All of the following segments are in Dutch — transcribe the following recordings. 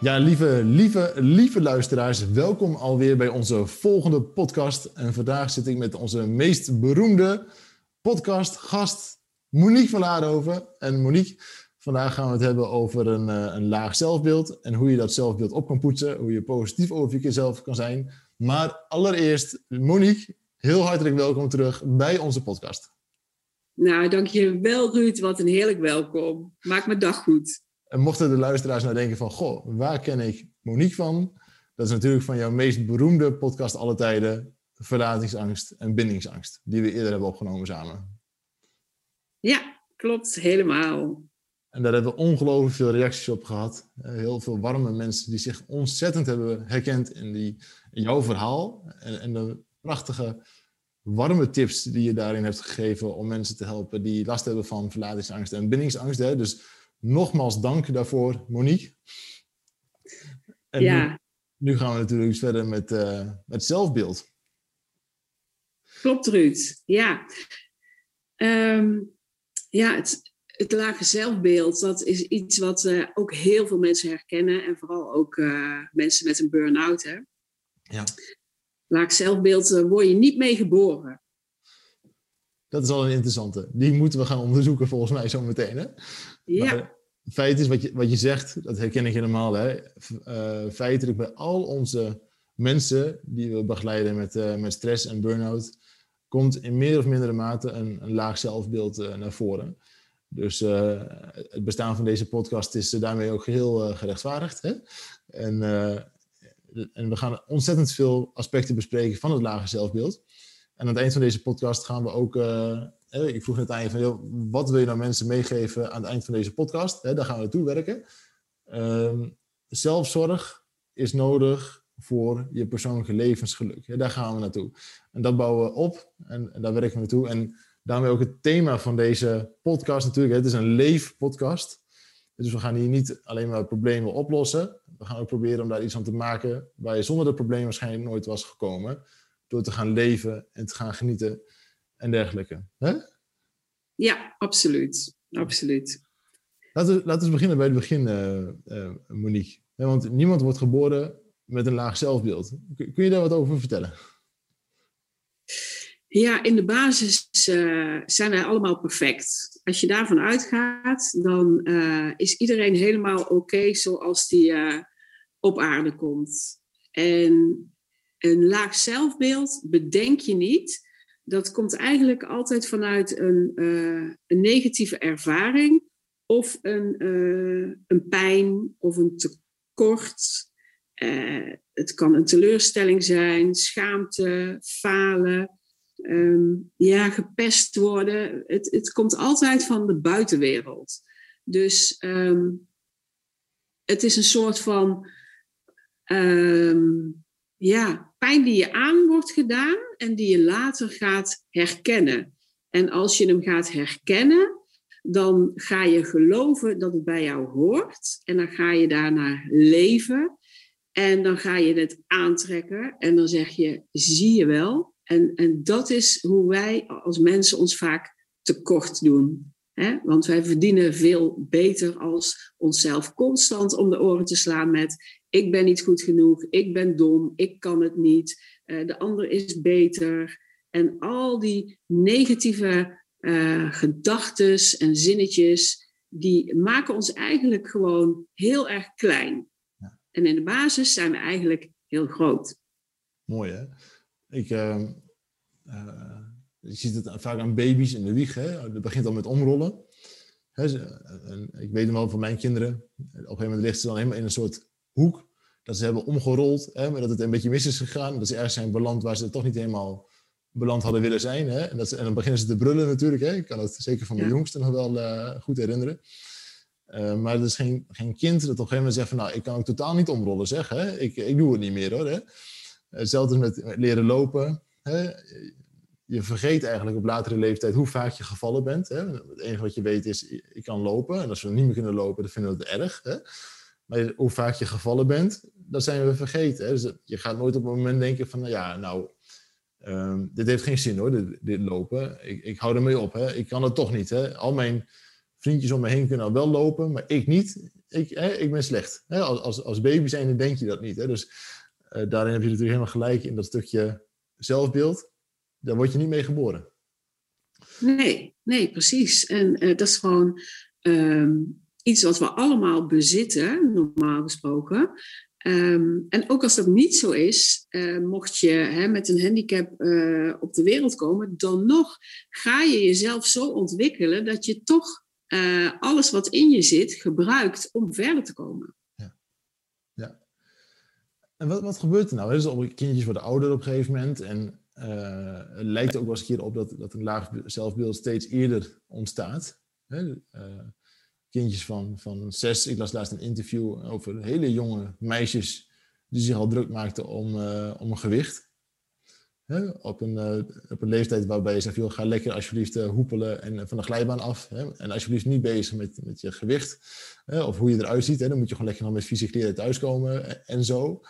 Ja, lieve, lieve, lieve luisteraars, welkom alweer bij onze volgende podcast. En vandaag zit ik met onze meest beroemde podcastgast, Monique van Laarhoven. En Monique, vandaag gaan we het hebben over een, eh, een laag zelfbeeld en hoe je dat zelfbeeld op kan poetsen, hoe je positief over jezelf kan zijn. Maar allereerst, Monique, heel hartelijk welkom terug bij onze podcast. Nou, dankjewel Ruud, wat een heerlijk welkom. Maak mijn dag goed. En mochten de luisteraars nou denken van, goh, waar ken ik Monique van? Dat is natuurlijk van jouw meest beroemde podcast alle tijden, Verlatingsangst en Bindingsangst, die we eerder hebben opgenomen samen. Ja, klopt, helemaal. En daar hebben we ongelooflijk veel reacties op gehad. Eh, heel veel warme mensen die zich ontzettend hebben herkend in, die, in jouw verhaal. En, en de prachtige, warme tips die je daarin hebt gegeven om mensen te helpen die last hebben van verlatingsangst en bindingsangst. Hè? Dus nogmaals dank daarvoor, Monique. En ja. Nu, gaan we natuurlijk verder met, uh, met zelfbeeld. Klopt, Ruud. Ja. Um, ja, het, het lage zelfbeeld, dat is iets wat uh, ook heel veel mensen herkennen. En vooral ook uh, mensen met een burn-out. Hè? Ja. Laag zelfbeeld word je niet mee geboren. Dat is al een interessante. Die moeten we gaan onderzoeken volgens mij zo meteen. Hè? Ja. Maar het feit is, wat je, wat je zegt, dat herken ik helemaal. Hè? Uh, feitelijk bij al onze mensen die we begeleiden met, uh, met stress en burn-out, komt in meer of mindere mate een, een laag zelfbeeld uh, naar voren. Dus het bestaan van deze podcast is daarmee ook geheel gerechtvaardigd. Hè? En, en we gaan ontzettend veel aspecten bespreken van het lage zelfbeeld. En aan het eind van deze podcast gaan we ook ik vroeg net aan je van, wat wil je nou mensen meegeven aan het eind van deze podcast? daar gaan we naartoe werken. Ehm, zelfzorg is nodig voor je persoonlijke levensgeluk. daar gaan we naartoe. En dat bouwen we op en, en daar werken we naartoe. En daarmee ook het thema van deze podcast natuurlijk. het is een leefpodcast. Dus we gaan hier niet alleen maar problemen oplossen. We gaan ook proberen om daar iets aan te maken waar je zonder dat probleem waarschijnlijk nooit was gekomen. Door te gaan leven en te gaan genieten en dergelijke. Hè? Ja, absoluut. absoluut. Laten we, laten we beginnen bij het begin, uh, uh, Monique. want niemand wordt geboren met een laag zelfbeeld. Kun, je daar wat over vertellen? Ja, in de basis uh, zijn wij allemaal perfect. Als je daarvan uitgaat, dan is iedereen helemaal oké zoals die op aarde komt. En een laag zelfbeeld bedenk je niet dat komt eigenlijk altijd vanuit een, uh, een negatieve ervaring of een, uh, een pijn of een tekort. Uh, het kan een teleurstelling zijn, schaamte, falen, um, ja, gepest worden. Het, het komt altijd van de buitenwereld. Dus um, het is een soort van um, ja, pijn die je aan wordt gedaan en die je later gaat herkennen. En als je hem gaat herkennen, dan ga je geloven dat het bij jou hoort en dan ga je daarnaar leven en dan ga je het aantrekken en dan zeg je, zie je wel. En, en dat is hoe wij als mensen ons vaak tekort doen. Hè? Want wij verdienen veel beter als onszelf constant om de oren te slaan met ik ben niet goed genoeg, ik ben dom, ik kan het niet, uh, de ander is beter. En al die negatieve uh, gedachten en zinnetjes, die maken ons eigenlijk gewoon heel erg klein. Ja. En in de basis zijn we eigenlijk heel groot. Mooi hè? Ik, uh, je ziet het vaak aan baby's in de wieg. Hè? Dat begint al met omrollen. Hè? Ik weet hem wel van mijn kinderen. Op een gegeven moment ligt ze dan helemaal in een soort hoek. Dat ze hebben omgerold, hè, maar dat het een beetje mis is gegaan. Dat ze ergens zijn beland waar ze toch niet helemaal beland hadden willen zijn. Hè? En, dat ze, en dan beginnen ze te brullen natuurlijk. Hè? Ik kan het zeker van de ja. jongsten nog wel uh, goed herinneren. Uh, maar er is geen, geen kind dat op een gegeven moment zegt van... nou, ik kan ook totaal niet omrollen, zeg. Hè? Ik, ik doe het niet meer, hoor. Hè? Hetzelfde met, met leren lopen. Hè? Je vergeet eigenlijk op latere leeftijd hoe vaak je gevallen bent. Hè? Het enige wat je weet is, ik kan lopen. En als we niet meer kunnen lopen, dan vinden we het erg. Hè? Maar hoe vaak je gevallen bent, dat zijn we vergeten. Dus je gaat nooit op een moment denken van... nou ja, nou, um, dit heeft geen zin hoor, dit, lopen. Ik, ik hou ermee op. Hè? Ik kan het toch niet. Hè? Al mijn vriendjes om me heen kunnen al wel lopen, maar ik niet. Ik, hè, ik ben slecht. Hè? Als, als, als baby zijn, denk je dat niet. Hè? Dus uh, daarin heb je natuurlijk helemaal gelijk in dat stukje zelfbeeld. Daar word je niet mee geboren. Nee, nee, precies. En uh, dat is gewoon um, iets wat we allemaal bezitten, normaal gesproken. Um, en ook als dat niet zo is, uh, mocht je hè, met een handicap uh, op de wereld komen, dan nog ga je jezelf zo ontwikkelen dat je toch uh, alles wat in je zit gebruikt om verder te komen. Ja. ja. En wat, wat gebeurt er nou? Dus kindjes worden ouder op een gegeven moment en het lijkt ook wel eens een keer op dat, dat een laag zelfbeeld steeds eerder ontstaat. Hè? kindjes van, van zes. Ik las laatst een interview over hele jonge meisjes die zich al druk maakten om, uh, om een gewicht. Hè? Op, een, uh, op een leeftijd waarbij je zegt, joh, ga lekker alsjeblieft uh, hoepelen en van de glijbaan af. Hè? En alsjeblieft niet bezig met, met je gewicht hè? of hoe je eruit ziet. Dan moet je gewoon lekker nog met vieze kleren thuiskomen en, en zo.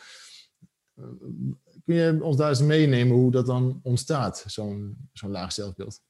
Kun je ons daar eens meenemen hoe dat dan ontstaat, zo'n zo'n laag zelfbeeld?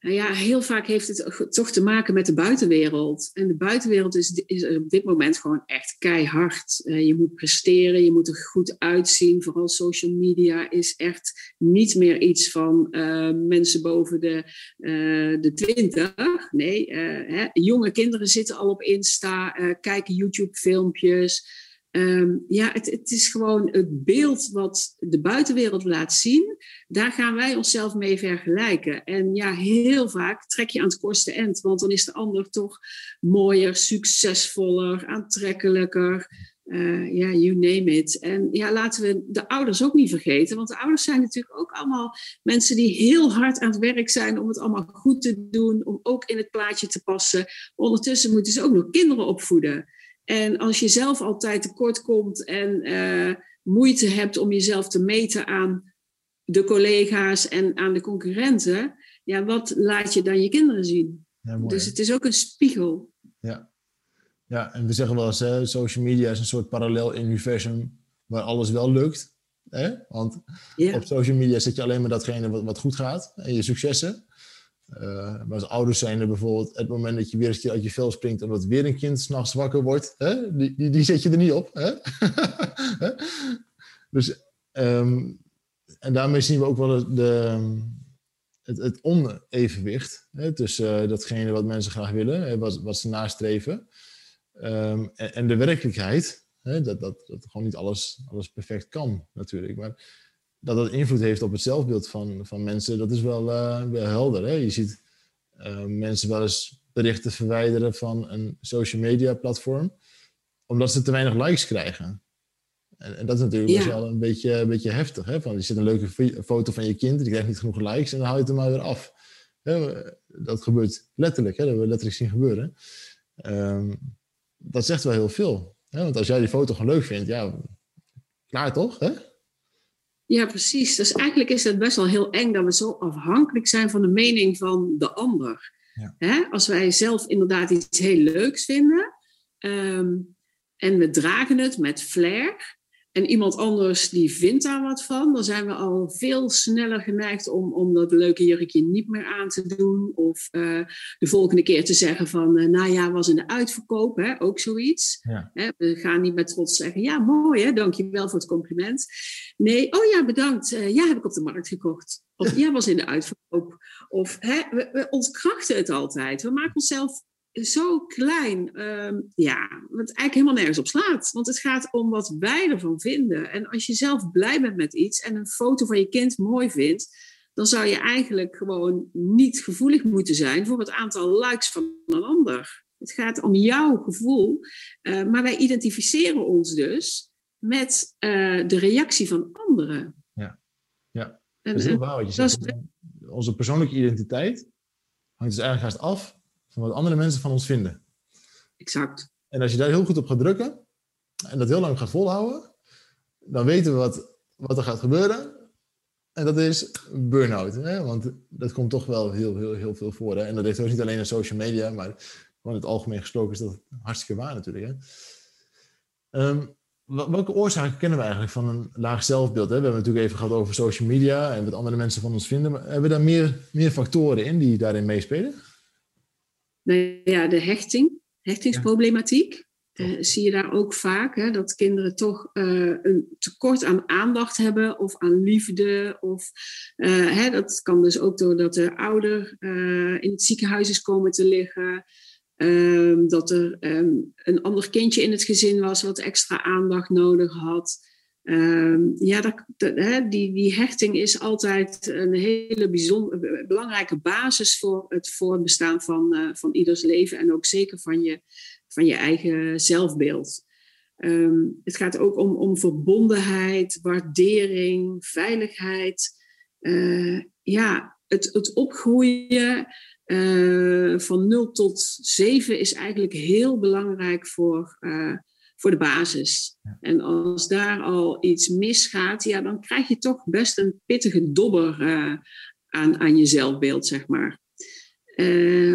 Nou ja, heel vaak heeft het toch te maken met de buitenwereld. En de buitenwereld is, is op dit moment gewoon echt keihard. Uh, je moet presteren, je moet er goed uitzien. Vooral social media is echt niet meer iets van uh, mensen boven de, uh, de 20. Nee, hè, jonge kinderen zitten al op Insta, kijken YouTube-filmpjes. Um, ja, het, het, is gewoon het beeld wat de buitenwereld laat zien. Daar gaan wij onszelf mee vergelijken. En ja, heel vaak trek je aan het kortste eind. Want dan is de ander toch mooier, succesvoller, aantrekkelijker. Uh, ja, you name it. En ja, laten we de ouders ook niet vergeten. Want de ouders zijn natuurlijk ook allemaal mensen die heel hard aan het werk zijn om het allemaal goed te doen. Om ook in het plaatje te passen. Ondertussen moeten ze ook nog kinderen opvoeden. En als je zelf altijd tekort komt en uh, moeite hebt om jezelf te meten aan de collega's en aan de concurrenten, ja, wat laat je dan je kinderen zien? Ja, mooi, dus het is ook een spiegel. Ja, ja en we zeggen wel eens, hè, social media is een soort parallel universum waar alles wel lukt. Hè? Want ja. op social media zet je alleen maar datgene wat, wat goed gaat en je successen. Uh, maar als ouders zijn er bijvoorbeeld, het moment dat je weer keer uit je vel springt omdat weer een kind s'nachts wakker wordt, hè? Die, die, zet je er niet op. Hè? dus, um, en daarmee zien we ook wel de, het, het onevenwicht hè, tussen uh, datgene wat mensen graag willen, hè, wat, wat ze nastreven, um, en, en, de werkelijkheid. Hè, dat, dat, dat gewoon niet alles, alles perfect kan, natuurlijk. Maar dat dat invloed heeft op het zelfbeeld van, van mensen, dat is wel, uh, wel helder. Hè? Je ziet uh, mensen wel eens berichten verwijderen van een social media platform, omdat ze te weinig likes krijgen. En, en dat is natuurlijk ja. wel een beetje, een beetje heftig. Hè? Van, je zit een leuke foto van je kind, die krijgt niet genoeg likes en dan haal je het er maar weer af. Hè? Dat gebeurt letterlijk, hè? dat hebben we letterlijk zien gebeuren. Um, dat zegt wel heel veel. Hè? Want als jij die foto gewoon leuk vindt, ja, klaar toch? Hè? Ja, precies. Dus eigenlijk is het best wel heel eng dat we zo afhankelijk zijn van de mening van de ander. Ja. Hè? Als wij zelf inderdaad iets heel leuks vinden um, en we dragen het met flair, en iemand anders die vindt daar wat van, dan zijn we al veel sneller geneigd om, om dat leuke jurkje niet meer aan te doen. Of uh, de volgende keer te zeggen van, uh, nou ja, was in de uitverkoop, hè, ook zoiets. Ja. Hè, we gaan niet met trots zeggen, ja, mooi hè, dankjewel voor het compliment. Nee, oh ja, bedankt, uh, ja, heb ik op de markt gekocht. Of ja, was in de uitverkoop. Of hè, we, we ontkrachten het altijd. We maken onszelf zo klein, um, ja, wat eigenlijk helemaal nergens op slaat. Want het gaat om wat wij ervan vinden. En als je zelf blij bent met iets en een foto van je kind mooi vindt, dan zou je eigenlijk gewoon niet gevoelig moeten zijn voor het aantal likes van een ander. Het gaat om jouw gevoel, uh, maar wij identificeren ons dus met uh, de reactie van anderen. Ja, ja. dat is heel waar wat je zegt. Onze persoonlijke identiteit hangt dus eigenlijk haast af van wat andere mensen van ons vinden. exact. En als je daar heel goed op gaat drukken en dat heel lang gaat volhouden, dan weten we wat, wat er gaat gebeuren. En dat is burn-out. Hè? Want dat komt toch wel heel, heel, heel veel voor. Hè? En dat heeft ook niet alleen in social media, maar gewoon in het algemeen gesproken is dat hartstikke waar natuurlijk. Hè? Ehm, welke oorzaken kennen we eigenlijk van een laag zelfbeeld? Hè? We hebben het natuurlijk even gehad over social media en wat andere mensen van ons vinden. Maar hebben we daar meer, meer factoren in die daarin meespelen? Nou ja, de hechting, hechtingsproblematiek. Uh, zie je daar ook vaak hè, dat kinderen toch uh, een tekort aan aandacht hebben of aan liefde. Of, uh, hè, dat kan dus ook doordat de ouder in het ziekenhuis is komen te liggen. Ehm, dat er um, een ander kindje in het gezin was wat extra aandacht nodig had. Um, ja, dat, die, die hechting is altijd een hele bijzonder, belangrijke basis voor het voortbestaan van, uh, van ieders leven en ook zeker van je, van je eigen zelfbeeld. Um, het gaat ook om, om verbondenheid, waardering, veiligheid. Uh, ja, het, het opgroeien uh, van 0 tot 7 is eigenlijk heel belangrijk voor, voor de basis. Ja. En als daar al iets misgaat, ja, dan krijg je toch best een pittige dobber uh, aan, aan je zelfbeeld, zeg maar.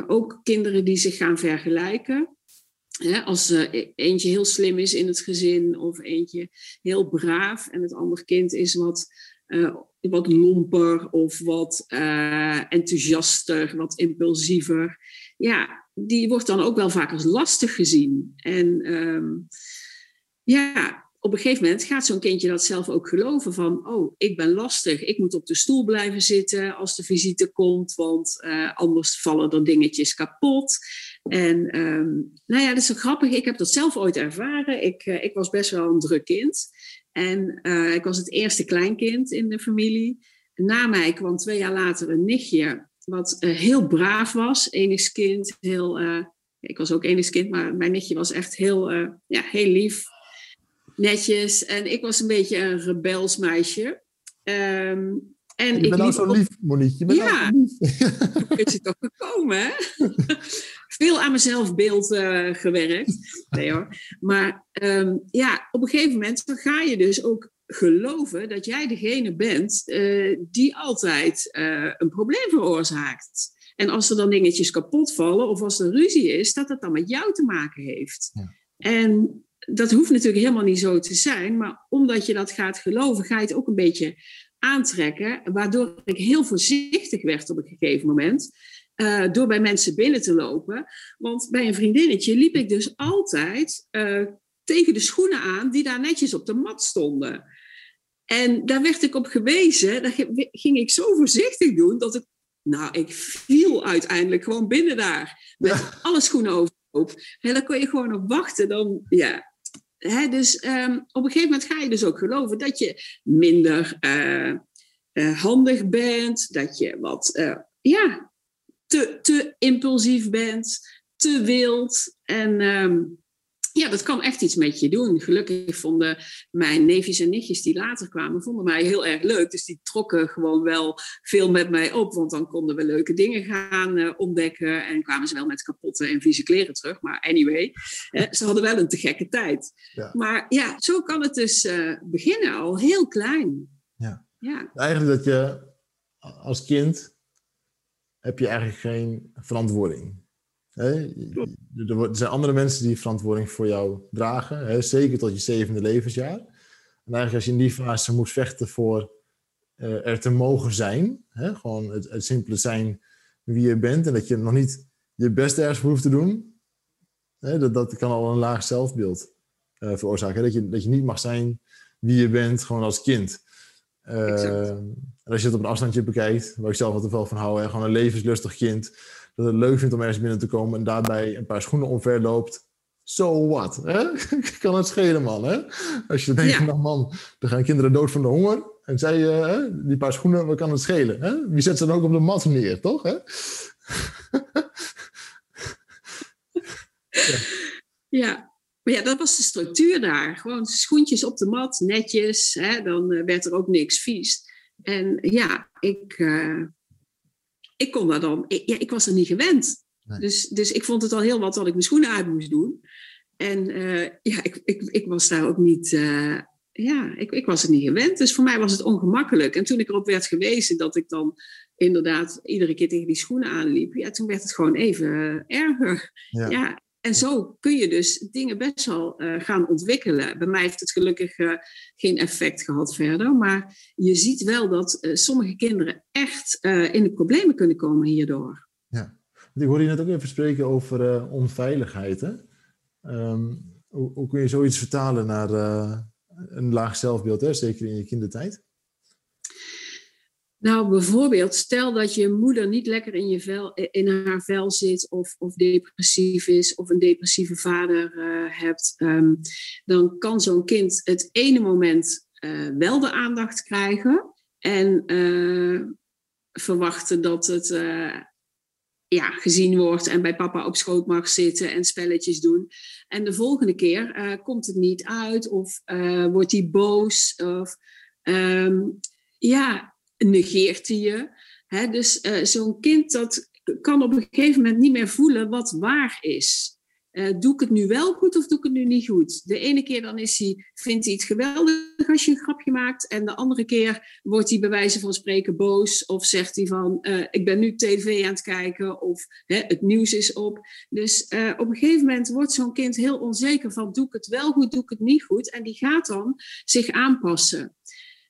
ook kinderen die zich gaan vergelijken. Hè, als eentje heel slim is in het gezin of eentje heel braaf en het andere kind is wat wat lomper of wat uh, enthousiaster, wat impulsiever. Ja, die wordt dan ook wel vaak als lastig gezien. En um, ja, op een gegeven moment gaat zo'n kindje dat zelf ook geloven van, oh, ik ben lastig, ik moet op de stoel blijven zitten als de visite komt, want uh, anders vallen er dingetjes kapot. En um, nou ja, dat is zo grappig. Ik heb dat zelf ooit ervaren. Ik, uh, ik was best wel een druk kind. En uh, ik was het eerste kleinkind in de familie. Na mij kwam twee jaar later een nichtje, wat heel braaf was. Enigskind, heel... Ik was ook enigskind, maar mijn nichtje was echt heel, ja, heel lief. Netjes. En ik was een beetje een rebels meisje. Um, en je bent nou zo lief, Monique. Je bent ja, nou is het toch gekomen, hè? Veel aan mezelf beeld uh, gewerkt. Nee hoor. Maar um, ja, op een gegeven moment dan ga je dus ook geloven dat jij degene bent uh, die altijd uh, een probleem veroorzaakt. En als er dan dingetjes kapot vallen of als er ruzie is, dat het dan met jou te maken heeft. Ja. En dat hoeft natuurlijk helemaal niet zo te zijn, maar omdat je dat gaat geloven, ga je het ook een beetje aantrekken, waardoor ik heel voorzichtig werd op een gegeven moment. Uh, door bij mensen binnen te lopen. Want bij een vriendinnetje liep ik dus altijd uh, tegen de schoenen aan die daar netjes op de mat stonden. En daar werd ik op gewezen. Daar ging ik zo voorzichtig doen dat ik. Nou, ik viel uiteindelijk gewoon binnen daar. Met alle schoenen overhoop. En dan kon je gewoon op wachten. Dan, ja, Dus um, op een gegeven moment ga je dus ook geloven dat je minder uh, uh, handig bent, dat je wat uh, ja, te, te impulsief bent, te wild. En um, ja, dat kan echt iets met je doen. Gelukkig vonden mijn neefjes en nichtjes die later kwamen, vonden mij heel erg leuk. Dus die trokken gewoon wel veel met mij op. Want dan konden we leuke dingen gaan uh, ontdekken. En kwamen ze wel met kapotte en vieze kleren terug. Maar anyway, ze hadden wel een te gekke tijd. Ja. Maar ja, zo kan het dus uh, beginnen, al heel klein. Ja. ja. Eigenlijk dat je als kind heb je eigenlijk geen verantwoording. Hè? Er zijn andere mensen die verantwoording voor jou dragen, hè? zeker tot je zevende levensjaar. En eigenlijk als je in die fase moet vechten voor uh, er te mogen zijn, hè? gewoon het, het simpele zijn wie je bent en dat je nog niet je best ergens voor hoeft te doen, hè? Dat, dat kan al een laag zelfbeeld uh, veroorzaken. Dat je, dat je niet mag zijn wie je bent, gewoon als kind. Uh, en als je het op een afstandje bekijkt, waar ik zelf altijd wel van hou, hè? gewoon een levenslustig kind dat het leuk vindt om ergens binnen te komen en daarbij een paar schoenen omver loopt. So what? Hè? kan het schelen, man. Hè? Als je denkt, ja. nou man, er gaan kinderen dood van de honger. En zij, uh, die paar schoenen, wat kan het schelen? Hè? Wie zet ze dan ook op de mat neer, toch? Hè? ja. ja. Maar ja, dat was de structuur daar. Gewoon schoentjes op de mat, netjes. Hè? Dan uh, werd er ook niks vies. En ja, ik, uh, ik kon dat dan, ik, ja, ik was er niet gewend. Dus, dus ik vond het al heel wat dat ik mijn schoenen uit moest doen. En uh, ja, ik, ik, ik was daar ook niet, uh, ja, ik, ik was het niet gewend. Dus voor mij was het ongemakkelijk. En toen ik erop werd gewezen dat ik dan inderdaad iedere keer tegen die schoenen aanliep, ja, toen werd het gewoon even uh, erger. Ja. ja. En zo kun je dus dingen best wel uh, gaan ontwikkelen. Bij mij heeft het gelukkig uh, geen effect gehad verder. Maar je ziet wel dat uh, sommige kinderen echt in de problemen kunnen komen hierdoor. Ja, ik hoorde je net ook even spreken over onveiligheid. Hè? Hoe, hoe, kun je zoiets vertalen naar een laag zelfbeeld, hè? zeker in je kindertijd? Nou, bijvoorbeeld, stel dat je moeder niet lekker in, je vel, in haar vel zit, of, of depressief is, of een depressieve vader uh, hebt, um, dan kan zo'n kind het ene moment uh, wel de aandacht krijgen en verwachten dat het ja, gezien wordt en bij papa op schoot mag zitten en spelletjes doen. En de volgende keer komt het niet uit, of wordt hij boos, of um, ja negeert hij je. Dus uh, zo'n kind dat kan op een gegeven moment niet meer voelen wat waar is. Uh, doe ik het nu wel goed of doe ik het nu niet goed? De ene keer dan is hij, vindt hij het geweldig als je een grapje maakt. En de andere keer wordt hij bij wijze van spreken boos. Of zegt hij van, uh, ik ben nu tv aan het kijken. Of hè, het nieuws is op. Dus op een gegeven moment wordt zo'n kind heel onzeker van, doe ik het wel goed, doe ik het niet goed? En die gaat dan zich aanpassen.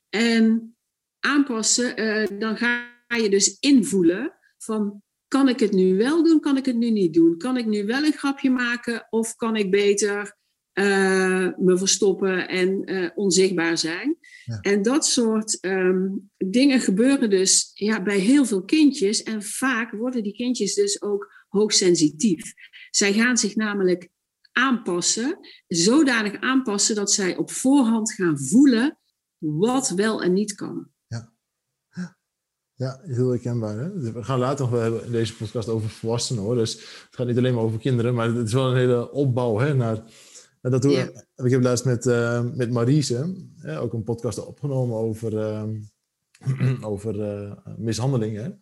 En aanpassen, uh, dan ga je dus invoelen van kan ik het nu wel doen, kan ik het nu niet doen? Kan ik nu wel een grapje maken of kan ik beter uh, me verstoppen en uh, onzichtbaar zijn? Ja. En dat soort um, dingen gebeuren dus ja, bij heel veel kindjes en vaak worden die kindjes dus ook hoogsensitief. Zij gaan zich namelijk aanpassen, zodanig aanpassen dat zij op voorhand gaan voelen wat wel en niet kan. Ja, heel herkenbaar. Hè? Dus we gaan later nog wel hebben in deze podcast over volwassenen hoor. Dus het gaat niet alleen maar over kinderen, maar het is wel een hele opbouw hè, naar, naar dat. Yeah. Ik heb laatst met, uh, met Marise hè, ook een podcast opgenomen over, uh, over uh, mishandelingen.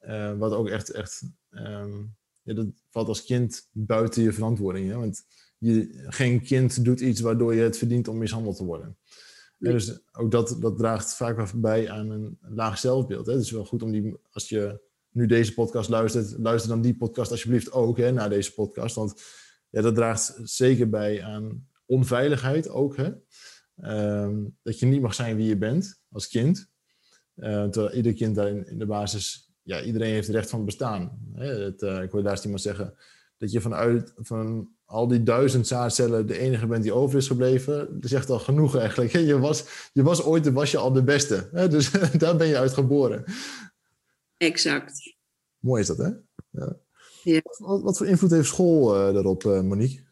Uh, wat ook echt, echt um, ja, dat valt als kind buiten je verantwoording. Hè? Want je, geen kind doet iets waardoor je het verdient om mishandeld te worden. Dus ook dat, dat draagt vaak wel bij aan een laag zelfbeeld. Hè. Het is wel goed om die, als je nu deze podcast luistert, luister dan die podcast alsjeblieft ook hè, naar deze podcast. Want ja, dat draagt zeker bij aan onveiligheid ook. Hè. Um, dat je niet mag zijn wie je bent als kind. Uh, terwijl ieder kind daar in, in, de basis, ja, iedereen heeft het recht van bestaan. Hè. Het, uh, ik hoorde laatst iemand zeggen dat je vanuit van al die duizend zaadcellen de enige bent die over is gebleven, dat zegt al genoeg eigenlijk. Je was, je was ooit was je al de beste. Dus daar ben je uit geboren. Exact. Mooi is dat, hè? Ja. ja. Wat, wat, voor invloed heeft school uh, daarop, uh, Monique?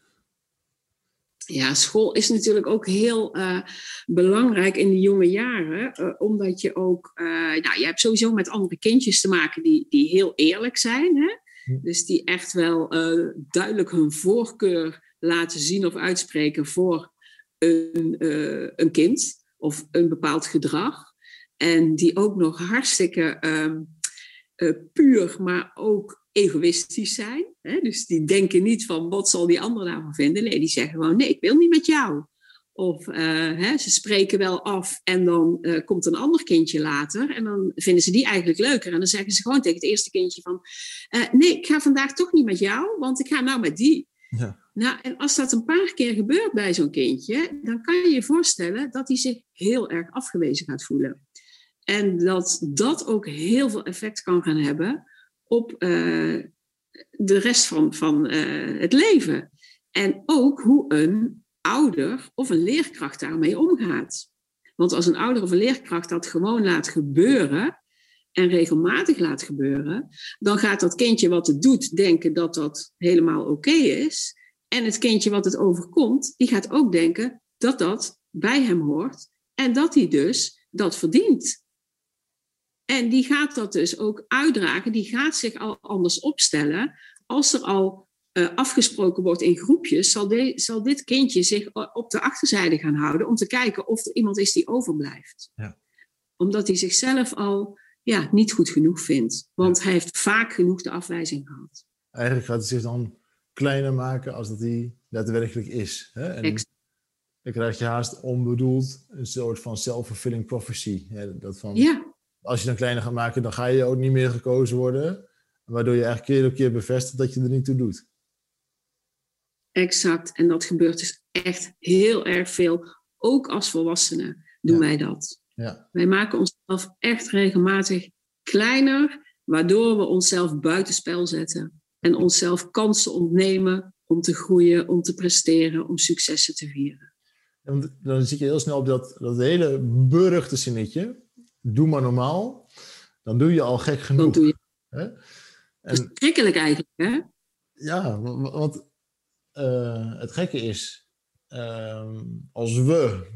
Ja, school is natuurlijk ook heel uh, belangrijk in de jonge jaren, omdat je ook, nou, je hebt sowieso met andere kindjes te maken die, die heel eerlijk zijn. Hè? Dus die echt wel uh, duidelijk hun voorkeur laten zien of uitspreken voor een, uh, een kind of een bepaald gedrag. En die ook nog hartstikke uh, puur, maar ook egoïstisch zijn. Hè? Dus die denken niet van wat zal die ander daarvan vinden. Nee, die zeggen gewoon nee, ik wil niet met jou. Of uh, hè, ze spreken wel af en dan uh, komt een ander kindje later. En dan vinden ze die eigenlijk leuker. En dan zeggen ze gewoon tegen het eerste kindje van... Uh, nee, ik ga vandaag toch niet met jou, want ik ga nou met die. Ja. Nou, en als dat een paar keer gebeurt bij zo'n kindje... dan kan je je voorstellen dat hij zich heel erg afgewezen gaat voelen. En dat dat ook heel veel effect kan gaan hebben op de rest van, van het leven. En ook hoe een ouder of een leerkracht daarmee omgaat. Want als een ouder of een leerkracht dat gewoon laat gebeuren en regelmatig laat gebeuren, dan gaat dat kindje wat het doet denken dat dat helemaal oké is. En het kindje wat het overkomt, die gaat ook denken dat dat bij hem hoort en dat hij dus dat verdient. En die gaat dat dus ook uitdragen, die gaat zich al anders opstellen als er al uh, afgesproken wordt in groepjes, zal, de, zal, dit kindje zich op de achterzijde gaan houden om te kijken of er iemand is die overblijft. Ja. Omdat hij zichzelf al ja, niet goed genoeg vindt. Want ja. hij heeft vaak genoeg de afwijzing gehad. eigenlijk gaat hij zich dan kleiner maken als dat hij daadwerkelijk is. Hè? En Exact. dan krijg je haast onbedoeld een soort van self-fulfilling prophecy. Hè? Dat van, Ja, als je dan kleiner gaat maken, dan ga je ook niet meer gekozen worden. Waardoor je eigenlijk keer op keer bevestigt dat je er niet toe doet. Exact. En dat gebeurt dus echt heel erg veel. Ook als volwassenen doen Ja. wij dat. Ja, Wij maken onszelf echt regelmatig kleiner, waardoor we onszelf buitenspel zetten. En onszelf kansen ontnemen om te groeien, om te presteren, om successen te vieren. dan zit je heel snel op dat, dat hele beruchte zinnetje. Doe maar normaal. Dan doe je al gek Dat genoeg. doe je Hè? En verschrikkelijk eigenlijk, hè? Ja, wa- wa- want eh, het gekke is, ehm, als we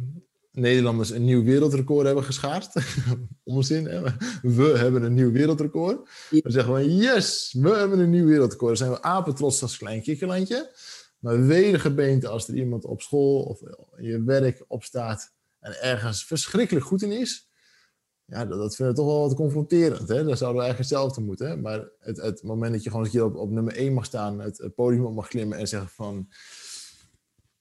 Nederlanders een nieuw wereldrecord hebben geschaard, onzin, hè? we hebben een nieuw wereldrecord, dan zeggen we yes, we hebben een nieuw wereldrecord. Dan zijn we apetrots als klein kikkerlandje, maar wedergebeente als er iemand op school of in je werk opstaat en ergens verschrikkelijk goed in is, ja, dat, dat vinden we toch wel wat confronterend. Hè? Daar zouden we eigenlijk hetzelfde moeten. Maar het, het moment dat je gewoon een keer op, op nummer 1 mag staan, het, het podium op mag klimmen en zeggen van...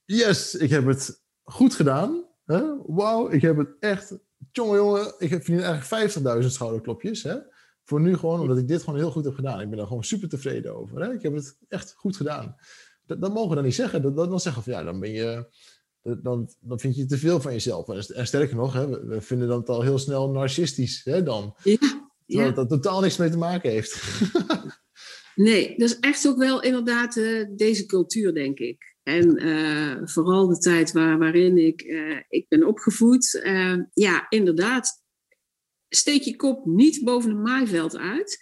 Yes, ik heb het goed gedaan. Hè? Wauw, ik heb het echt... Jongen, jongen, ik heb verdien eigenlijk 50.000 schouderklopjes. Hè? Voor nu gewoon, omdat ik dit gewoon heel goed heb gedaan. Ik ben daar gewoon super tevreden over. Hè? Ik heb het echt goed gedaan. Dat, dat mogen we dan niet zeggen. Dat, dat, dan zeggen van, ja, dan ben je... dat- Dan, dan vind je te veel van jezelf. En, sterker nog, hè, we, we vinden dat al heel snel narcistisch hè, dan. Ja, Terwijl ja. daar totaal niks mee te maken heeft. Nee, dat is echt ook wel inderdaad eh, deze cultuur, denk ik. En eh, vooral de tijd waar, waarin ik, eh, ik ben opgevoed. Ja, inderdaad. Steek je kop niet boven een maaiveld uit.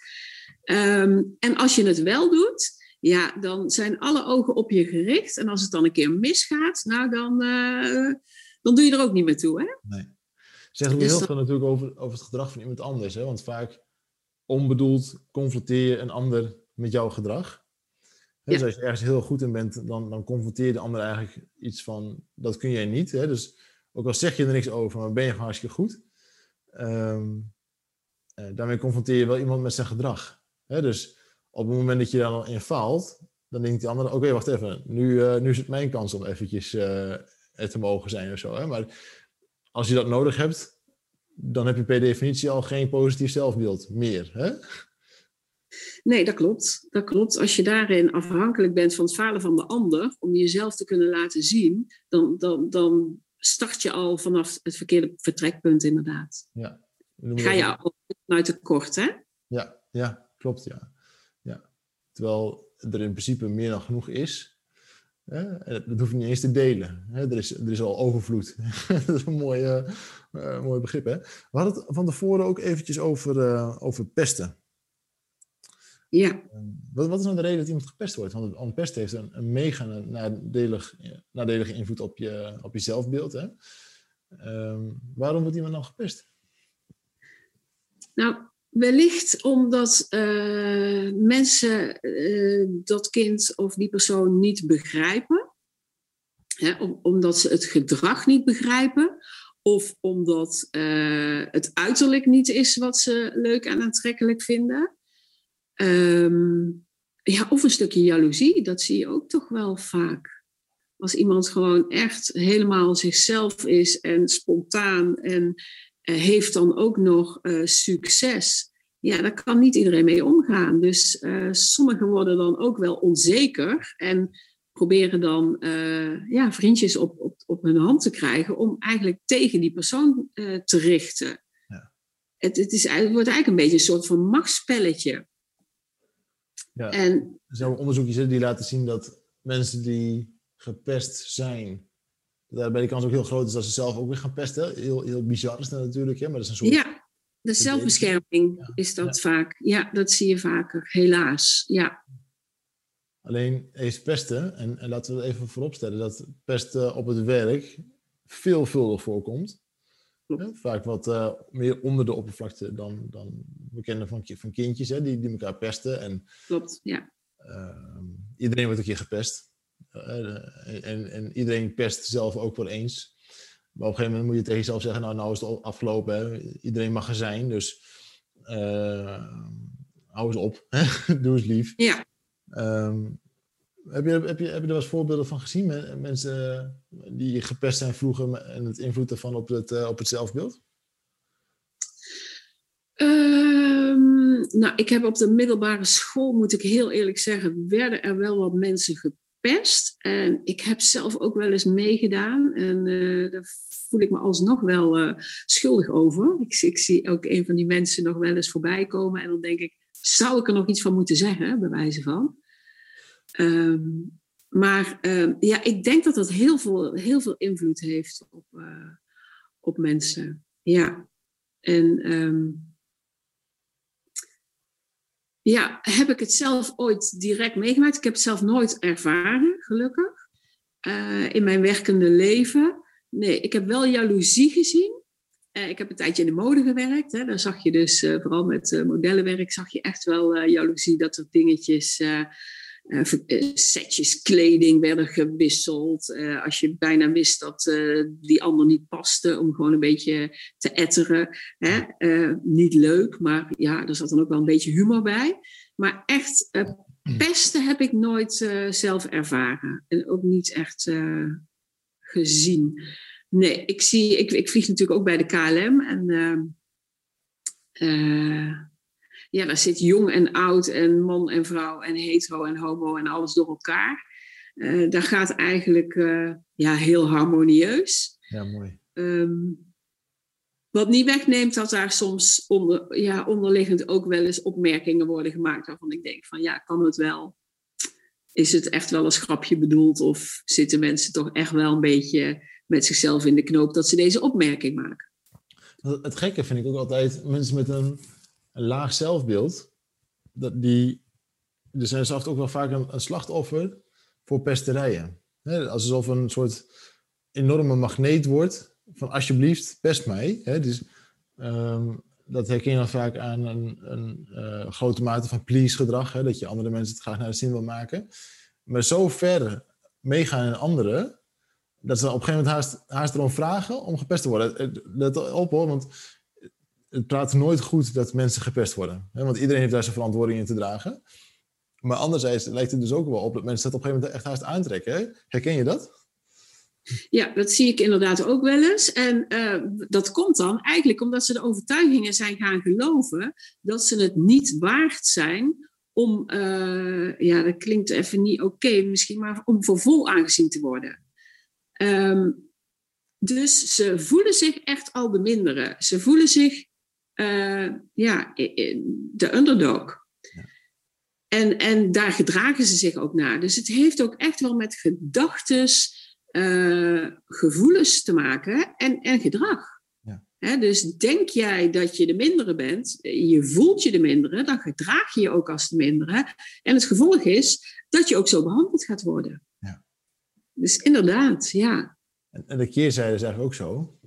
Ehm, en als je het wel doet, ja, dan zijn alle ogen op je gericht. En als het dan een keer misgaat, nou dan, eh, dan doe je er ook niet meer toe. Hè? Nee. Zeggen we Dus heel dat- veel natuurlijk over, over het gedrag van iemand anders. Hè? Want vaak onbedoeld confronteer je een ander met jouw gedrag. Hè, Ja. Dus als je ergens heel goed in bent, dan, dan confronteer je de ander eigenlijk iets van, dat kun jij niet. Hè? Dus ook al zeg je er niks over, maar ben je gewoon hartstikke goed. Ehm, eh, daarmee confronteer je wel iemand met zijn gedrag. Hè? Dus op het moment dat je daar dan in faalt, dan denkt die ander, oké, wacht even, nu, eh, nu is het mijn kans om eventjes er te mogen zijn of zo. Hè? Maar als je dat nodig hebt, dan heb je per definitie al geen positief zelfbeeld meer. Hè? Nee, dat klopt. Dat klopt. Als je daarin afhankelijk bent van het falen van de ander, om jezelf te kunnen laten zien, dan, dan, dan start je al vanaf het verkeerde vertrekpunt, inderdaad. Noemen Ga je al uit tekort, hè? Ja, ja, klopt, ja. Terwijl er in principe meer dan genoeg is. Hè? Dat hoef je niet eens te delen. Hè? Er, is, er is al overvloed. dat is een mooi, eh, mooi begrip. Hè? We hadden het van tevoren ook eventjes over, eh, over pesten. Ja, Wat, wat is nou de reden dat iemand gepest wordt? Want, want pest heeft een, een mega nadelig, nadelige invloed op je, op je zelfbeeld. Hè? Ehm, waarom wordt iemand nou gepest? nou, wellicht omdat eh, mensen eh, dat kind of die persoon niet begrijpen. Hè, om- omdat ze het gedrag niet begrijpen. Of omdat eh, het uiterlijk niet is wat ze leuk en aantrekkelijk vinden. Ehm, ja, of een stukje jaloezie, dat zie je ook toch wel vaak. Als iemand gewoon echt helemaal zichzelf is en spontaan en heeft dan ook nog eh, succes. Ja, daar kan niet iedereen mee omgaan. Dus eh, sommigen worden dan ook wel onzeker en proberen dan eh, ja, vriendjes op, op, op hun hand te krijgen om eigenlijk tegen die persoon eh, te richten. Ja. Het, het, is, het wordt eigenlijk een beetje een soort van machtsspelletje. Ja. En Er zijn onderzoekjes die laten zien dat mensen die gepest zijn, daarbij de kans ook heel groot is dat ze zelf ook weer gaan pesten. Heel, heel bizar is dat natuurlijk, hè, maar dat is een soort... ja, de zelfbescherming Ja. is dat vaak. Ja, dat zie je vaker, helaas. Ja, Alleen is pesten, en, en laten we het even vooropstellen, dat pesten op het werk veelvuldig voorkomt. Hè, Vaak wat eh, meer onder de oppervlakte dan, dan we kennen van, van kindjes, hè, die, die elkaar pesten. En klopt. Ja. Ehm, iedereen wordt een keer gepest. Eh, en, en iedereen pest zelf ook wel eens. Maar op een gegeven moment moet je tegen jezelf zeggen: Nou, nou is het afgelopen. Hè? Iedereen mag er zijn. Dus eh, hou eens op. Doe eens lief. Ja. Ehm, heb, je, heb, je, heb je er wel eens voorbeelden van gezien? Mensen die gepest zijn vroeger en het invloed daarvan op het, op het zelfbeeld? Um, nou, ik heb op de middelbare school, moet ik heel eerlijk zeggen, werden er wel wat mensen En ik heb zelf ook wel eens meegedaan. En uh, daar voel ik me alsnog wel uh, schuldig over. Ik, ik, zie ook een van die mensen nog wel eens voorbij komen. En dan denk ik, zou ik er nog iets van moeten zeggen, bij wijze van? Um, maar uh, ja, ik denk dat dat heel veel, heel veel invloed heeft op, uh, op mensen. Ja. En um, ja, heb ik het zelf ooit direct meegemaakt? Ik heb het zelf nooit ervaren, gelukkig. Uh, in mijn werkende leven. Nee, ik heb wel jaloezie gezien. Uh, ik heb een tijdje in de mode gewerkt. Hè. Daar zag je dus, uh, vooral met modellenwerk, zag je echt wel jaloezie dat er dingetjes setjes kleding werden gewisseld. Uh, als je bijna wist dat die ander niet paste, om gewoon een beetje te etteren. Hè? niet leuk, maar ja, er zat dan ook wel een beetje humor bij. Maar echt pesten heb ik nooit zelf ervaren. En ook niet echt gezien. Nee, ik, zie, ik, ik vlieg natuurlijk ook bij de KLM. En ja, daar zit jong en oud en man en vrouw en hetero en homo en alles door elkaar. Uh, daar gaat eigenlijk uh, ja, heel harmonieus. Ja, mooi. Um, wat niet wegneemt dat daar soms onder, ja, onderliggend ook wel eens opmerkingen worden gemaakt waarvan ik denk van ja, kan het wel? Is het echt wel een grapje bedoeld of zitten mensen toch echt wel een beetje met zichzelf in de knoop dat ze deze opmerking maken? Het gekke vind ik ook altijd mensen met een een laag zelfbeeld, dat die, er zijn zelfs ook wel vaak een, een slachtoffer voor pesterijen. He, alsof een soort enorme magneet wordt van alsjeblieft, pest mij. Dus, um, dat herken je dan vaak aan een, een uh, grote mate van please gedrag, hè, dat je andere mensen het graag naar de zin wil maken. Maar zo ver meegaan in anderen, dat ze op een gegeven moment haast, haast erom vragen om gepest te worden. Eh, let op hoor, want het praat nooit goed dat mensen gepest worden. Hè? Want iedereen heeft daar zijn verantwoording in te dragen. Maar anderzijds lijkt het dus ook wel op dat mensen dat op een gegeven moment echt haast aantrekken. Hè? Herken je dat? Ja, dat zie ik inderdaad ook wel eens. En uh, dat komt dan eigenlijk omdat ze de overtuigingen zijn gaan geloven dat ze het niet waard zijn om, uh, ja, dat klinkt even niet oké misschien, maar om voor vol aangezien te worden. Um, dus ze voelen zich echt al de. Ze voelen zich uh, ja, de underdog. Ja. En, en daar gedragen ze zich ook naar. Dus het heeft ook echt wel met gedachtes, uh, gevoelens te maken en, en gedrag. Ja. He, dus denk jij dat je de mindere bent, je voelt je de mindere, dan gedraag je je ook als de mindere. En het gevolg is dat je ook zo behandeld gaat worden. Ja. Dus inderdaad, ja. En, en de keerzijde is eigenlijk ook zo.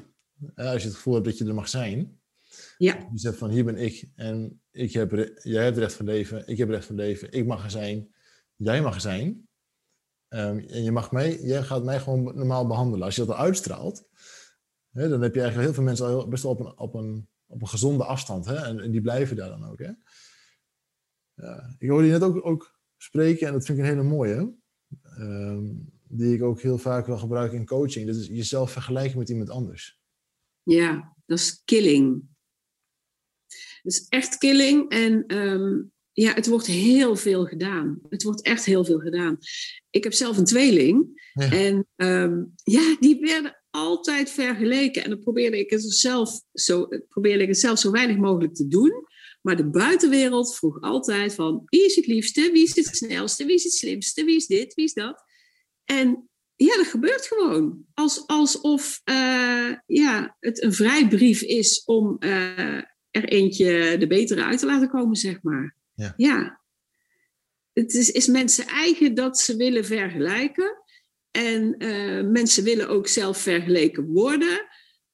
Als je het gevoel hebt dat je er mag zijn, ja. Je zegt van hier ben ik en ik heb, jij hebt recht van leven, ik heb recht van leven, ik mag er zijn, jij mag er zijn. Um, en je mag mij, jij gaat mij gewoon normaal behandelen. Als je dat uitstraalt, hè, dan heb je eigenlijk heel veel mensen al best wel op een, op een, op een gezonde afstand. Hè, en, en die blijven daar dan ook. Hè. Ja, ik hoorde je net ook, ook spreken en dat vind ik een hele mooie. Um, die ik ook heel vaak wel gebruik in coaching. Dat is jezelf vergelijken met iemand anders. Ja, dat is killing. Dus echt killing. En um, ja, het wordt heel veel gedaan. Het wordt echt heel veel gedaan. Ik heb zelf een tweeling. Ja. En um, ja, die werden altijd vergeleken. En dan probeerde ik het zelf zo, probeerde ik het zelf zo weinig mogelijk te doen. Maar de buitenwereld vroeg altijd van wie is het liefste, wie is het snelste, wie is het slimste, wie is dit, wie is dat. En ja, dat gebeurt gewoon. Als, alsof uh, ja, het een vrijbrief is om uh, er eentje de betere uit te laten komen, zeg maar. Ja. ja. Het is, is mensen eigen dat ze willen vergelijken. En uh, mensen willen ook zelf vergeleken worden,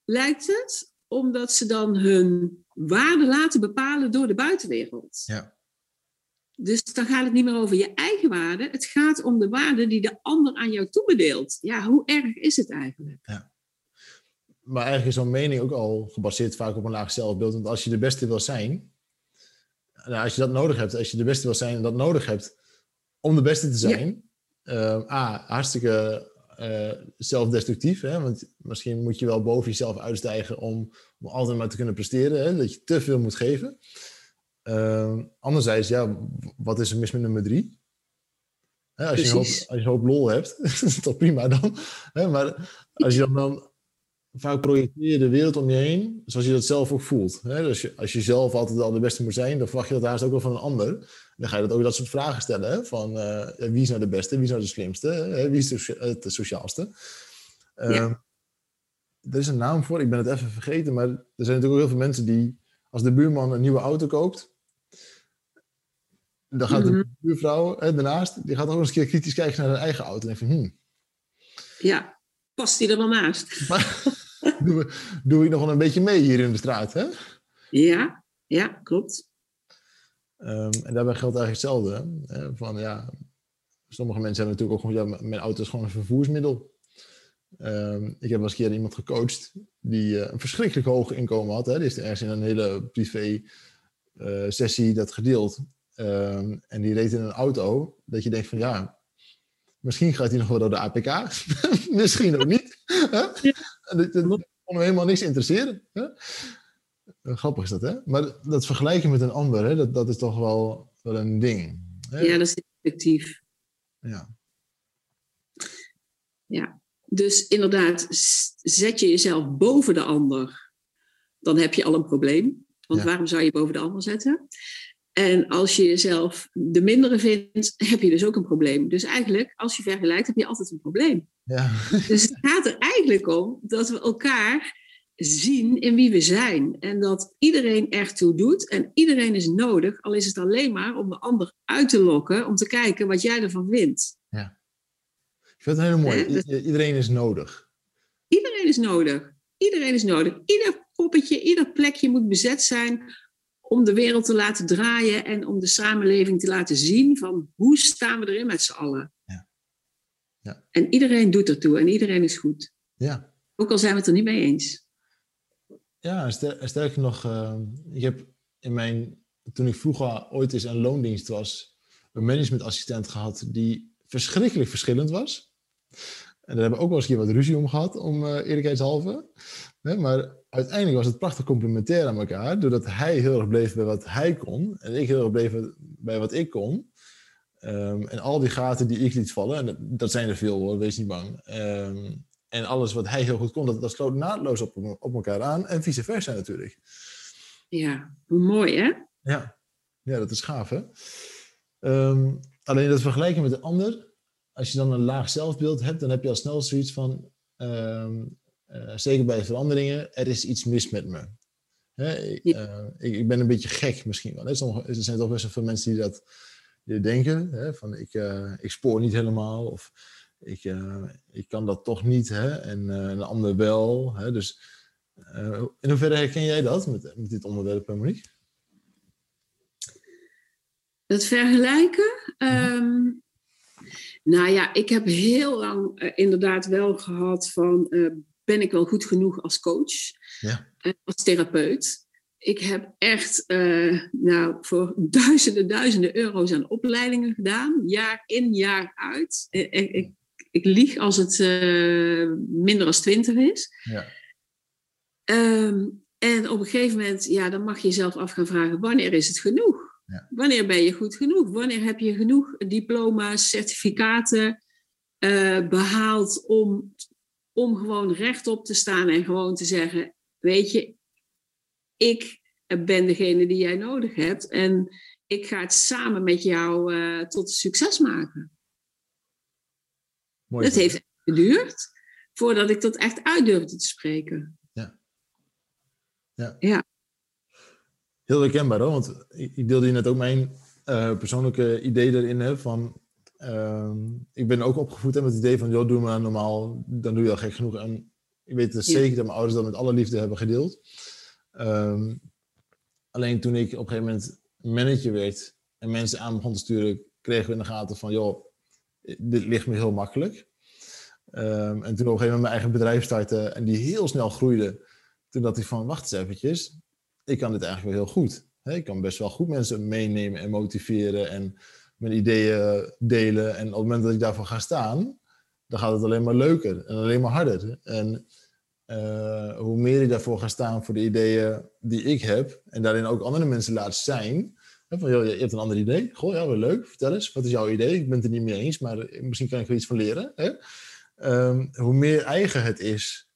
lijkt het. Omdat ze dan hun waarde laten bepalen door de buitenwereld. Ja. Dus dan gaat het niet meer over je eigen waarde. Het gaat om de waarde die de ander aan jou toebedeelt. Ja, hoe erg is het eigenlijk? Ja maar eigenlijk is zo'n mening ook al gebaseerd vaak op een laag zelfbeeld. Want als je de beste wil zijn, nou, als je dat nodig hebt, als je de beste wil zijn en dat nodig hebt om de beste te zijn. Ehm, A, hartstikke uh, zelfdestructief. Hè? Want misschien moet je wel boven jezelf uitstijgen om, om altijd maar te kunnen presteren. Hè? Dat je te veel moet geven. Uh, anderzijds, ja, wat is er mis met nummer drie? Hè, als, je hoop, als je een hoop lol hebt, is toch prima dan. Hè? Maar als je dan, dan vaak projecteer je de wereld om je heen zoals je dat zelf ook voelt. Hè? Dus je, als je zelf altijd al de beste moet zijn, dan verwacht je dat haast ook wel van een ander. Dan ga je dat ook dat soort vragen stellen. Hè? Van uh, wie is nou de beste, wie is nou de slimste, hè? wie is de, het sociaalste. Uh, ja. Er is een naam voor, ik ben het even vergeten, maar er zijn natuurlijk ook heel veel mensen die, als de buurman een nieuwe auto koopt, dan gaat de mhm. buurvrouw hè, daarnaast, die gaat ook eens een keer kritisch kijken naar haar eigen auto. En denkt van, hmm. Ja, past die er wel naast? doe, doe ik nog wel een beetje mee hier in de straat, hè? Ja, ja, klopt. Um, en daarbij geldt eigenlijk hetzelfde. Hè? Van, ja, sommige mensen hebben natuurlijk ook gewoon, ja, mijn auto is gewoon een vervoersmiddel. Um, ik heb wel eens een keer iemand gecoacht die uh, een verschrikkelijk hoog inkomen had. Hè? Die is ergens in een hele privé uh, sessie dat gedeeld. Um, en die reed in een auto dat je denkt van ja, misschien gaat hij nog wel door de APK. misschien ook niet. Ja. Dat, dat kon hem helemaal niks interesseren. Hè? Grappig is dat, hè? Maar dat vergelijken met een ander, hè? Dat, dat is toch wel, wel een ding. Hè? Ja, dat is effectief. Ja. Ja, dus inderdaad, zet je jezelf boven de ander, dan heb je al een probleem. Want waarom zou je boven de ander zetten? En als je jezelf de mindere vindt, heb je dus ook een probleem. Dus eigenlijk, als je vergelijkt, heb je altijd een probleem. Ja. Dus het gaat er eigenlijk om dat we elkaar zien in wie we zijn. En dat iedereen ertoe doet en iedereen is nodig, al is het alleen maar om de ander uit te lokken, om te kijken wat jij ervan vindt. Ja. Ik vind het heel mooi. Dus iedereen is nodig. Iedereen is nodig. Iedereen is nodig. Ieder poppetje, ieder plekje moet bezet zijn om de wereld te laten draaien en om de samenleving te laten zien van hoe staan we erin met z'n allen. Ja. En iedereen doet ertoe en iedereen is goed. Ja. Ook al zijn we het er niet mee eens. Ja, sterker nog, uh, ik heb in mijn, toen ik vroeger ooit eens een loondienst was, een managementassistent gehad die verschrikkelijk verschillend was. En daar hebben we ook wel eens een keer wat ruzie om gehad, om uh, eerlijkheidshalve. maar uiteindelijk was het prachtig complementair aan elkaar, doordat hij heel erg bleef bij wat hij kon en ik heel erg bleef bij wat ik kon. Um, en al die gaten die ik liet vallen, en dat zijn er veel hoor, wees niet bang. Um, en alles wat hij heel goed kon, dat, dat sloot naadloos op, op elkaar aan. En vice versa natuurlijk. Ja, mooi hè? Ja, ja dat is gaaf hè. Um, alleen dat vergelijken met de ander, als je dan een laag zelfbeeld hebt, dan heb je al snel zoiets van, um, uh, zeker bij veranderingen, er is iets mis met me. Hè, uh, ik, ik, ben een beetje gek misschien wel. Hè. Sommige, er zijn toch best wel veel mensen die dat denken. Hè, van ik, uh, ik spoor niet helemaal. Of ik, uh, ik kan dat toch niet hè? en uh, een ander wel. Hè? Dus in hoeverre herken jij dat met, met dit onderwerp, Monique? Het vergelijken? Um, nou ja, ik heb heel lang inderdaad wel gehad van, ben ik wel goed genoeg als coach, ja. als therapeut? Ik heb echt nou, voor duizenden, duizenden euro's aan opleidingen gedaan, jaar in, jaar uit. Ik, ik ik lieg als het uh, minder dan 20 is. Ja. Um, en op een gegeven moment, ja, dan mag je jezelf af gaan vragen: wanneer is het genoeg? Ja. Wanneer ben je goed genoeg? Wanneer heb je genoeg diploma's, certificaten uh, behaald om, om gewoon rechtop te staan en gewoon te zeggen: Weet je, ik ben degene die jij nodig hebt en ik ga het samen met jou uh, tot succes maken. Mooi het heeft geduurd voordat ik dat echt uit durfde te spreken. Ja. Ja. ja. Heel herkenbaar hoor, want ik deelde je net ook mijn uh, persoonlijke idee erin hè, van... Uh, ik ben ook opgevoed hè, met het idee van, joh, doe maar normaal, dan doe je al gek genoeg. En ik weet dus zeker dat mijn ouders dat met alle liefde hebben gedeeld. Um, alleen toen ik op een gegeven moment manager werd en mensen aan begon te sturen, kregen we in de gaten van, joh, dit ligt me heel makkelijk. Um, en toen op een gegeven moment mijn eigen bedrijf startte en die heel snel groeide, toen dacht ik van, wacht eens eventjes, ik kan dit eigenlijk wel heel goed. ik kan best wel goed mensen meenemen en motiveren en mijn ideeën delen. En op het moment dat ik daarvoor ga staan, dan gaat het alleen maar leuker en alleen maar harder. En uh, hoe meer ik daarvoor ga staan voor de ideeën die ik heb, en daarin ook andere mensen laat zijn. Van, je hebt een ander idee. Goh, ja, wel leuk. Vertel eens, wat is jouw idee? Ik ben het er niet mee eens, maar misschien kan ik er iets van leren. Hè? Um, hoe meer eigen het is,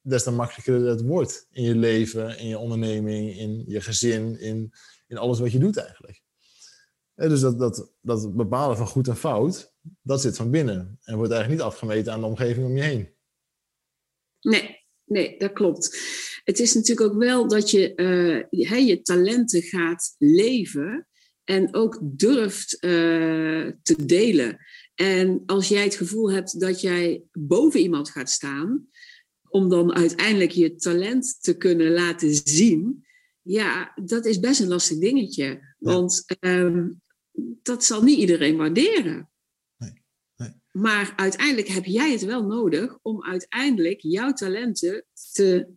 des te makkelijker het wordt in je leven, in je onderneming, in je gezin, in, in alles wat je doet eigenlijk. dus dat, dat, dat bepalen van goed en fout, dat zit van binnen. En wordt eigenlijk niet afgemeten aan de omgeving om je heen. Nee, nee, dat klopt. Het is natuurlijk ook wel dat je uh, je talenten gaat leven en ook durft uh, te delen. En als jij het gevoel hebt dat jij boven iemand gaat staan, om dan uiteindelijk je talent te kunnen laten zien, ja, dat is best een lastig dingetje. Want um, dat zal niet iedereen waarderen. Maar uiteindelijk heb jij het wel nodig om uiteindelijk jouw talenten te,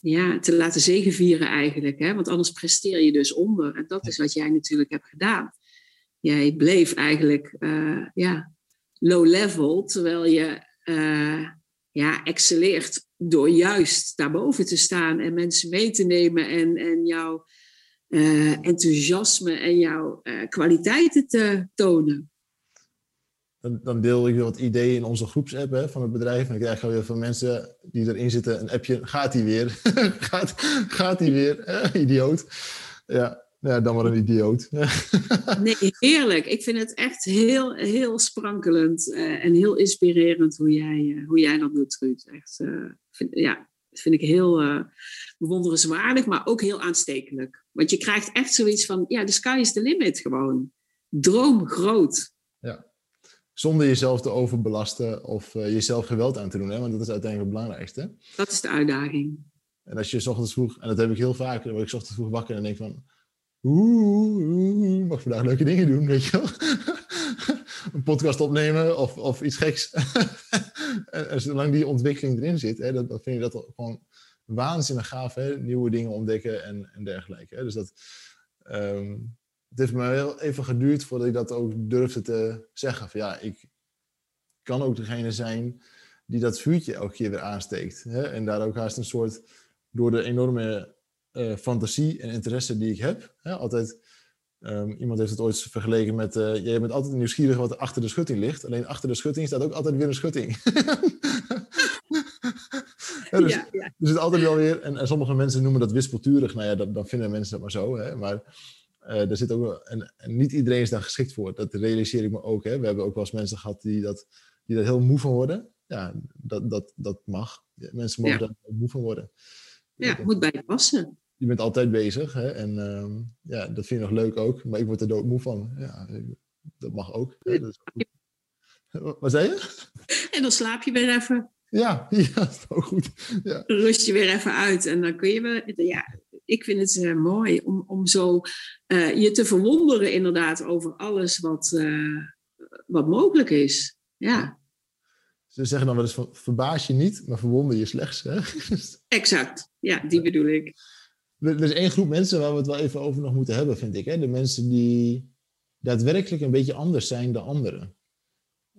ja, te laten zegenvieren eigenlijk. Hè? Want anders presteer je dus onder. En dat is wat jij natuurlijk hebt gedaan. Jij bleef eigenlijk uh, ja, low level, terwijl je uh, ja, excelleert door juist daarboven te staan en mensen mee te nemen en, en jouw uh, enthousiasme en jouw kwaliteiten te tonen. Dan, dan, deel ik weer wat ideeën in onze groepsapp hè, van het bedrijf. En ik krijg weer van mensen die erin zitten een appje. Gaat hij weer? gaat, gaat hij weer? idioot. Ja, ja, dan maar een idioot. nee, heerlijk. Ik vind het echt heel, heel sprankelend uh, en heel inspirerend hoe jij, uh, hoe jij dat doet, Ruud. Echt, uh, vind, ja, dat vind ik heel bewonderenswaardig, maar ook heel aanstekelijk. Want je krijgt echt zoiets van, ja, de sky is the limit gewoon. Droom groot. Ja, zonder jezelf te overbelasten of jezelf geweld aan te doen, hè? want dat is uiteindelijk het belangrijkste. Dat is de uitdaging. En als je s ochtends vroeg, en dat heb ik heel vaak, dan word ik s ochtends vroeg wakker en denk van oeh, mag vandaag leuke dingen doen, weet je wel. een podcast opnemen of, of iets geks. en, zolang die ontwikkeling erin zit, hè, dan, dan vind ik dat gewoon waanzinnig gaaf. Hè? Nieuwe dingen ontdekken en, en dergelijke. Hè? Dus dat, um, het heeft me heel even geduurd voordat ik dat ook durfde te zeggen. Van, ja, ik kan ook degene zijn die dat vuurtje elke keer weer aansteekt. Hè? En daar ook haast een soort, door de enorme uh, fantasie en interesse die ik heb. Hè, altijd, um, iemand heeft het ooit vergeleken met, uh, jij bent altijd nieuwsgierig wat er achter de schutting ligt. Alleen achter de schutting staat ook altijd weer een schutting. ja, dus, ja, ja. dus het altijd wel weer, en, en, sommige mensen noemen dat wispelturig. Nou ja, dat, dan vinden mensen dat maar zo. Hè, maar uh, er zit ook, en, en, niet iedereen is daar geschikt voor. Dat realiseer ik me ook. Hè. We hebben ook wel eens mensen gehad die dat, die dat heel moe van worden. Ja, dat, dat, dat mag. Mensen mogen daar moe van worden. Ja, het moet bij je passen je bent altijd bezig. Hè? En uh, ja, dat vind je nog leuk ook. Maar ik word er doodmoe van. Ja, dat mag ook. Hè? Dat Wat zei je? En dan slaap je weer even. Ja, ja dat is ook goed. Ja. Rust je weer even uit. En dan kun je weer... Ja, ik vind het uh, mooi om, om zo uh, je te verwonderen inderdaad over alles wat, uh, wat mogelijk is. Ja. Ze zeggen dan wel eens van, verbaas je niet, maar verwonder je slechts. Hè? exact, ja, die bedoel ik. Er is één groep mensen waar we het wel even over nog moeten hebben, vind ik. Hè? De mensen die daadwerkelijk een beetje anders zijn dan anderen.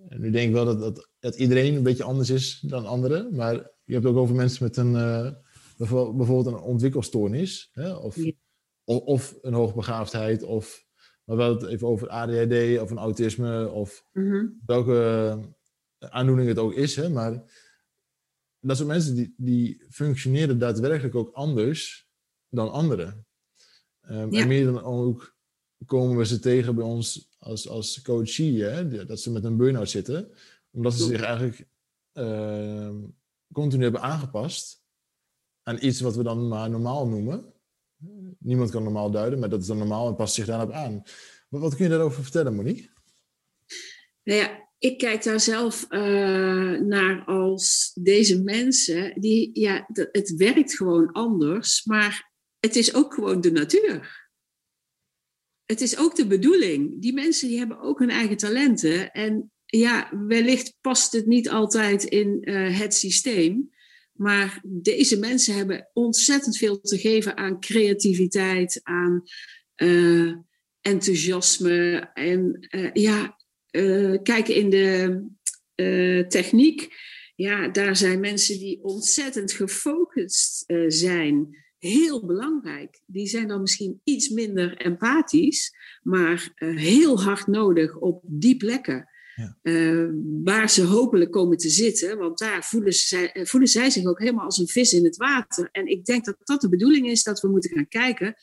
En nu denk ik wel dat, dat, dat iedereen een beetje anders is dan anderen. Maar je hebt ook over mensen met een, uh, bijvoorbeeld een ontwikkelstoornis. Hè? Of, of, of, een hoogbegaafdheid. Of maar wel het even over ADHD of een autisme. Of mm-hmm. welke aandoening het ook is. Hè? Maar dat soort mensen die, die functioneren daadwerkelijk ook anders dan anderen. Um, En meer dan ook komen we ze tegen bij ons als, als coachie, hè, dat ze met een burn-out zitten, omdat ze zich eigenlijk uh, continu hebben aangepast aan iets wat we dan maar normaal noemen. Niemand kan normaal duiden, maar dat is dan normaal en past zich daarop aan. Wat, wat kun je daarover vertellen, Monique? Nou ja, ik kijk daar zelf uh, naar als deze mensen, die, ja, het werkt gewoon anders, maar het is ook gewoon de natuur. Het is ook de bedoeling. Die mensen die hebben ook hun eigen talenten. En ja, wellicht past het niet altijd in uh, het systeem. Maar deze mensen hebben ontzettend veel te geven aan creativiteit, aan uh, enthousiasme. En ja, kijken in de techniek. Ja, daar zijn mensen die ontzettend gefocust zijn heel belangrijk. Die zijn dan misschien iets minder empathisch, maar uh, heel hard nodig op die plekken. Uh, waar ze hopelijk komen te zitten, want daar voelen, ze, eh, voelen zij zich ook helemaal als een vis in het water. En ik denk dat dat de bedoeling is, dat we moeten gaan kijken,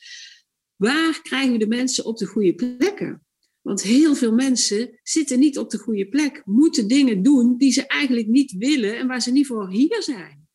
waar krijgen we de mensen op de goede plekken? Want heel veel mensen zitten niet op de goede plek, moeten dingen doen die ze eigenlijk niet willen en waar ze niet voor hier zijn.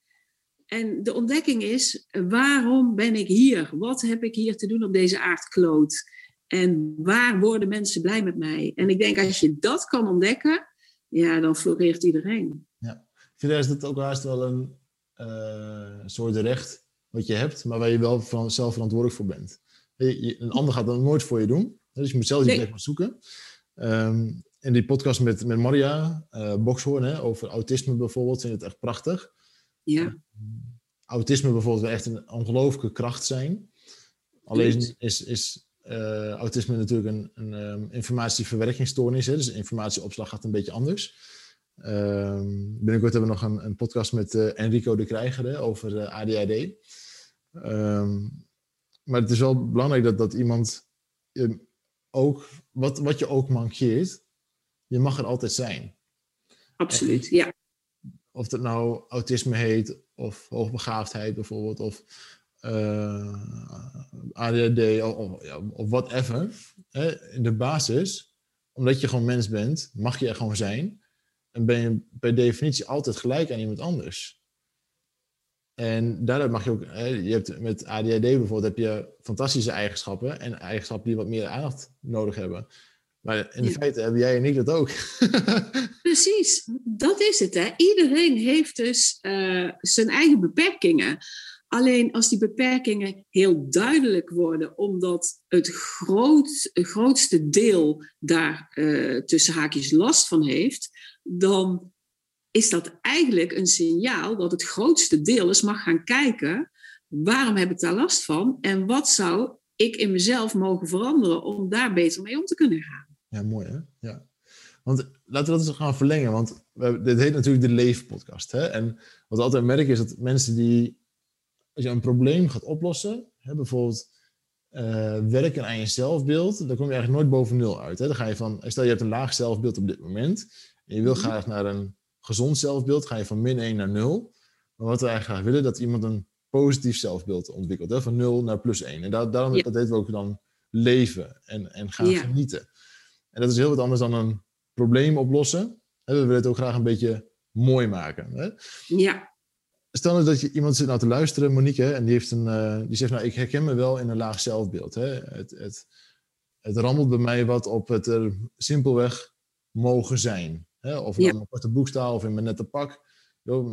En de ontdekking is, waarom ben ik hier? Wat heb ik hier te doen op deze aardkloot? En waar worden mensen blij met mij? En ik denk, als je dat kan ontdekken, ja, dan floreert iedereen. Ja, ik vind dat ook haast wel een uh, soort recht wat je hebt, maar waar je wel van zelf verantwoordelijk voor bent. Een ander gaat dat nooit voor je doen. Dus je moet zelf die plek maar zoeken. Um, in die podcast met, met Maria uh, Boxhoorn hè, over autisme bijvoorbeeld, vind ik het echt prachtig. Ja. Autisme bijvoorbeeld wel echt een ongelooflijke kracht zijn. Alleen is, is uh, autisme natuurlijk een, een um, informatieverwerkingsstoornis. Hè? Dus informatieopslag gaat een beetje anders. Um, binnenkort hebben we nog een, een podcast met uh, Enrico de Krijger hè, over uh, eh, ADHD. Um, ehm, maar het is wel belangrijk dat, dat iemand ook, wat, wat je ook mankeert, je mag er altijd zijn. Absoluut, ja of dat nou autisme heet, of hoogbegaafdheid bijvoorbeeld, of uh, eh, ADHD, of, of, whatever. Hè, in de basis, omdat je gewoon mens bent, mag je er gewoon zijn. En ben je per definitie altijd gelijk aan iemand anders. En daardoor mag je ook, hè, je hebt met ADHD bijvoorbeeld, heb je fantastische eigenschappen en eigenschappen die wat meer aandacht nodig hebben. Maar in feite hebben jij en ik dat ook. Precies, dat is het. Hè. Iedereen heeft dus uh, zijn eigen beperkingen. Alleen als die beperkingen heel duidelijk worden, omdat het, groot, grootste deel daar uh, tussen haakjes last van heeft, dan is dat eigenlijk een signaal dat het grootste deel eens mag gaan kijken, waarom heb ik daar last van en wat zou ik in mezelf mogen veranderen om daar beter mee om te kunnen gaan. Ja, mooi hè? Ja. Want laten we dat eens gaan verlengen. Want dit heet natuurlijk de Leefpodcast. Hè? En wat we altijd merken is dat mensen die... Als je een probleem gaat oplossen... Hè, bijvoorbeeld uh, werken aan je zelfbeeld... dan kom je eigenlijk nooit boven nul uit. Hè? Dan ga je van... Stel je hebt een laag zelfbeeld op dit moment... en je wil mhm. graag naar een gezond zelfbeeld... ga je van min 1 naar 0. Maar wat we eigenlijk graag willen... dat iemand een positief zelfbeeld ontwikkelt. Hè? Van 0 naar plus 1. En daar, daarom dat weten we ook dan leven en, en gaan genieten. En dat is heel wat anders dan een probleem oplossen. We willen het ook graag een beetje mooi maken. Hè? Ja. Stel nou dat je iemand zit nou te luisteren, Monique, en die, heeft een, uh, die zegt, nou, ik herken me wel in een laag zelfbeeld. Hè? Het, het, het rammelt bij mij wat op het er simpelweg mogen zijn. Hè? Of ja. op de boek sta of in mijn nette pak.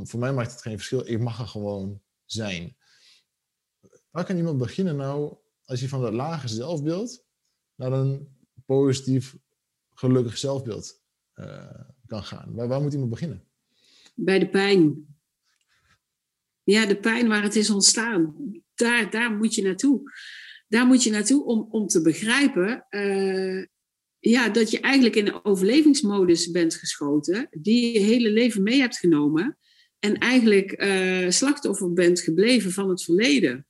voor mij maakt het geen verschil. Ik mag er gewoon zijn. Waar kan iemand beginnen nou als je van dat lage zelfbeeld naar een positief gelukkig zelfbeeld uh, kan gaan? Waar, waar moet iemand beginnen? Bij de pijn. Ja, de pijn waar het is ontstaan. Daar, daar moet je naartoe. Daar moet je naartoe om, om te begrijpen uh, ja, dat je eigenlijk in een overlevingsmodus bent geschoten, die je hele leven mee hebt genomen en eigenlijk uh, slachtoffer bent gebleven van het verleden.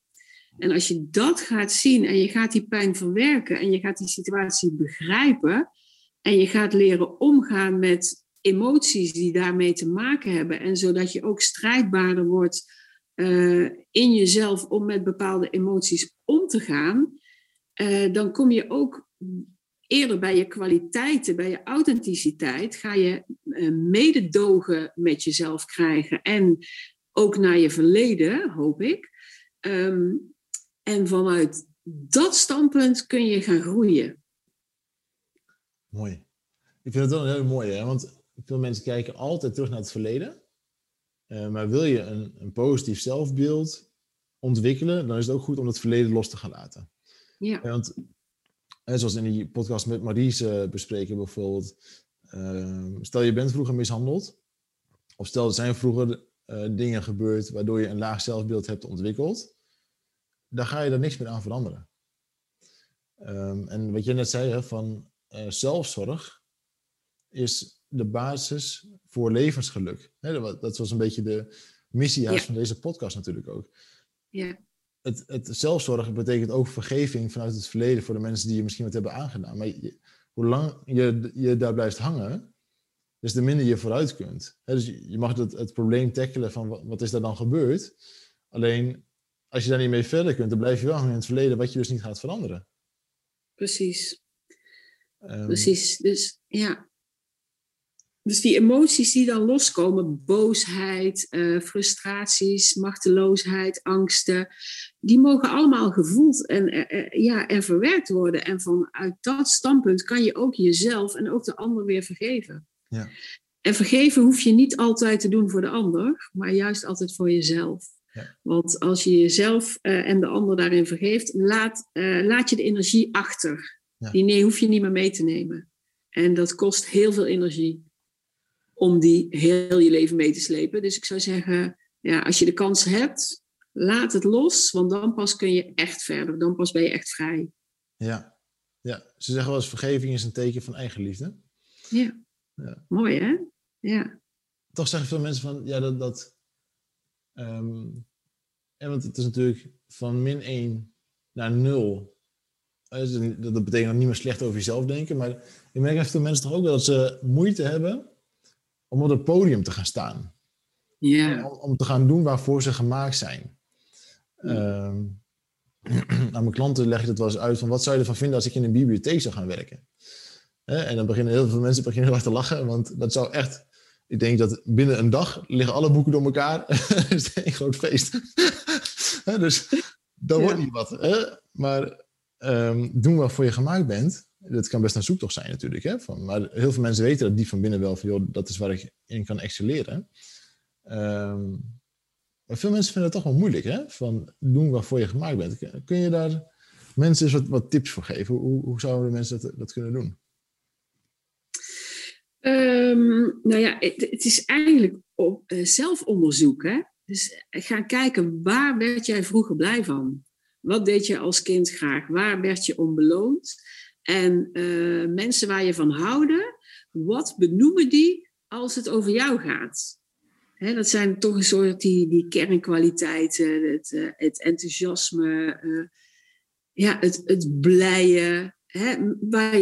En als je dat gaat zien en je gaat die pijn verwerken en je gaat die situatie begrijpen, en je gaat leren omgaan met emoties die daarmee te maken hebben. En zodat je ook strijdbaarder wordt uh, in jezelf om met bepaalde emoties om te gaan. Uh, dan kom je ook eerder bij je kwaliteiten, bij je authenticiteit. Ga je uh, mededogen met jezelf krijgen. En ook naar je verleden, hoop ik. Um, en vanuit dat standpunt kun je gaan groeien. Mooi. Ik vind het wel heel mooi, hè? want veel mensen kijken altijd terug naar het verleden. Uh, maar wil je een, een, positief zelfbeeld ontwikkelen, dan is het ook goed om het verleden los te gaan laten. Ja. want zoals in die podcast met Maries bespreken bijvoorbeeld, uh, stel je bent vroeger mishandeld, of stel er zijn vroeger dingen gebeurd waardoor je een laag zelfbeeld hebt ontwikkeld, dan ga je er niks meer aan veranderen. Ehm, en wat je net zei, hè, van uh, zelfzorg is de basis voor levensgeluk. Dat was een beetje de missie ja. van deze podcast natuurlijk ook. Ja. Het, het zelfzorg betekent ook vergeving vanuit het verleden voor de mensen die je misschien wat hebben aangedaan. Maar hoe lang je, je daar blijft hangen, dus de minder je vooruit kunt. dus je mag het, het probleem tackelen van wat, wat is er dan gebeurd. Alleen als je daar niet mee verder kunt, dan blijf je wel hangen in het verleden wat je dus niet gaat veranderen. Precies. Um, Precies. Dus ja. Dus die emoties die dan loskomen, boosheid, uh, frustraties, machteloosheid, angsten, die mogen allemaal gevoeld en, uh, ja, en verwerkt worden. En vanuit dat standpunt kan je ook jezelf en ook de ander weer vergeven. Ja. En vergeven hoef je niet altijd te doen voor de ander, maar juist altijd voor jezelf. Ja. Want als je jezelf uh, en de ander daarin vergeeft, laat, laat je de energie achter. Ja. Die nee, hoef je niet meer mee te nemen. En dat kost heel veel energie om die heel je leven mee te slepen. Dus ik zou zeggen, ja, als je de kans hebt, laat het los, want dan pas kun je echt verder. Dan pas ben je echt vrij. Ja, ja. ze zeggen wel eens vergeving is een teken van eigenliefde. Ja. Ja. Mooi, hè? Ja. Toch zeggen veel mensen van, ja, dat... dat um, en want het is natuurlijk van min 1 naar 0. Dat betekent niet meer slecht over jezelf denken, maar ik merk echt veel mensen toch ook wel dat ze moeite hebben om op het podium te gaan staan. Om, om te gaan doen waarvoor ze gemaakt zijn. Um, aan mijn klanten leg je het wel eens uit van wat zou je ervan vinden als ik in een bibliotheek zou gaan werken? En dan beginnen heel veel mensen beginnen heel hard te lachen, want dat zou echt. Ik denk dat binnen een dag liggen alle boeken door elkaar. Het is een groot feest. dus dat wordt niet wat. Maar um, doen waarvoor je gemaakt bent, dat kan best een zoektocht zijn natuurlijk. Hè? Van, maar heel veel mensen weten dat die van binnen wel van, joh, dat is waar ik in kan excelleren. Um, maar veel mensen vinden het toch wel moeilijk, hè? Van doen waarvoor je gemaakt bent. Kun je daar mensen eens wat, tips voor geven? Hoe, hoe zouden mensen dat, kunnen doen? Um, nou ja, het, is eigenlijk op, uh, zelfonderzoek. Hè? Dus ga kijken, waar werd jij vroeger blij van? Wat deed je als kind graag? Waar werd je onbeloond? En uh, mensen waar je van houden, wat benoemen die als het over jou gaat? Dat zijn toch een soort die, die kernkwaliteiten, het, uh, het enthousiasme, ja, het, het blije, Hè,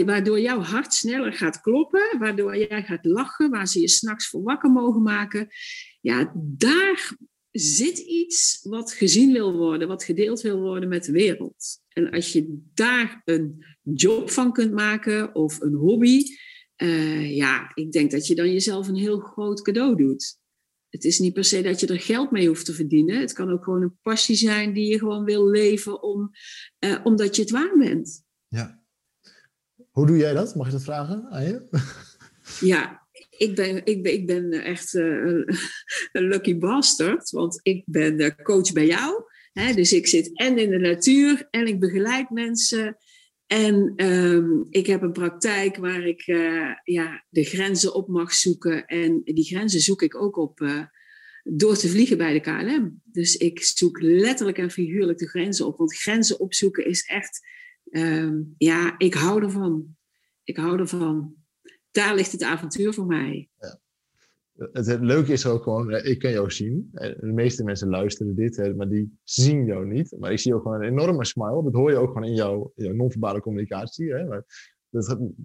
waardoor jouw hart sneller gaat kloppen, waardoor jij gaat lachen, waar ze je s'nachts voor wakker mogen maken. Ja, daar zit iets wat gezien wil worden, wat gedeeld wil worden met de wereld. En als je daar een job van kunt maken of een hobby, uh, ja, ik denk dat je dan jezelf een heel groot cadeau doet. Het is niet per se dat je er geld mee hoeft te verdienen. Het kan ook gewoon een passie zijn die je gewoon wil leven om, uh, omdat je het waar bent. Ja. Hoe doe jij dat? Mag je dat vragen aan je? Ja, ik ben, ik ben, ik ben echt uh, een lucky bastard, want ik ben uh, coach bij jou. Hè, dus ik zit en in de natuur en ik begeleid mensen. En um, ik heb een praktijk waar ik uh, ja, de grenzen op mag zoeken. En die grenzen zoek ik ook op door te vliegen bij de KLM. Dus ik zoek letterlijk en figuurlijk de grenzen op. Want grenzen opzoeken is echt um, ja, ik hou ervan. Ik hou ervan. Daar ligt het avontuur voor mij. Ja. Het, het, leuke is ook gewoon, ik kan jou zien. De meeste mensen luisteren dit, maar die zien jou niet. Maar ik zie ook gewoon een enorme smile. Dat hoor je ook gewoon in jouw, jouw non-verbale communicatie. Hè? Maar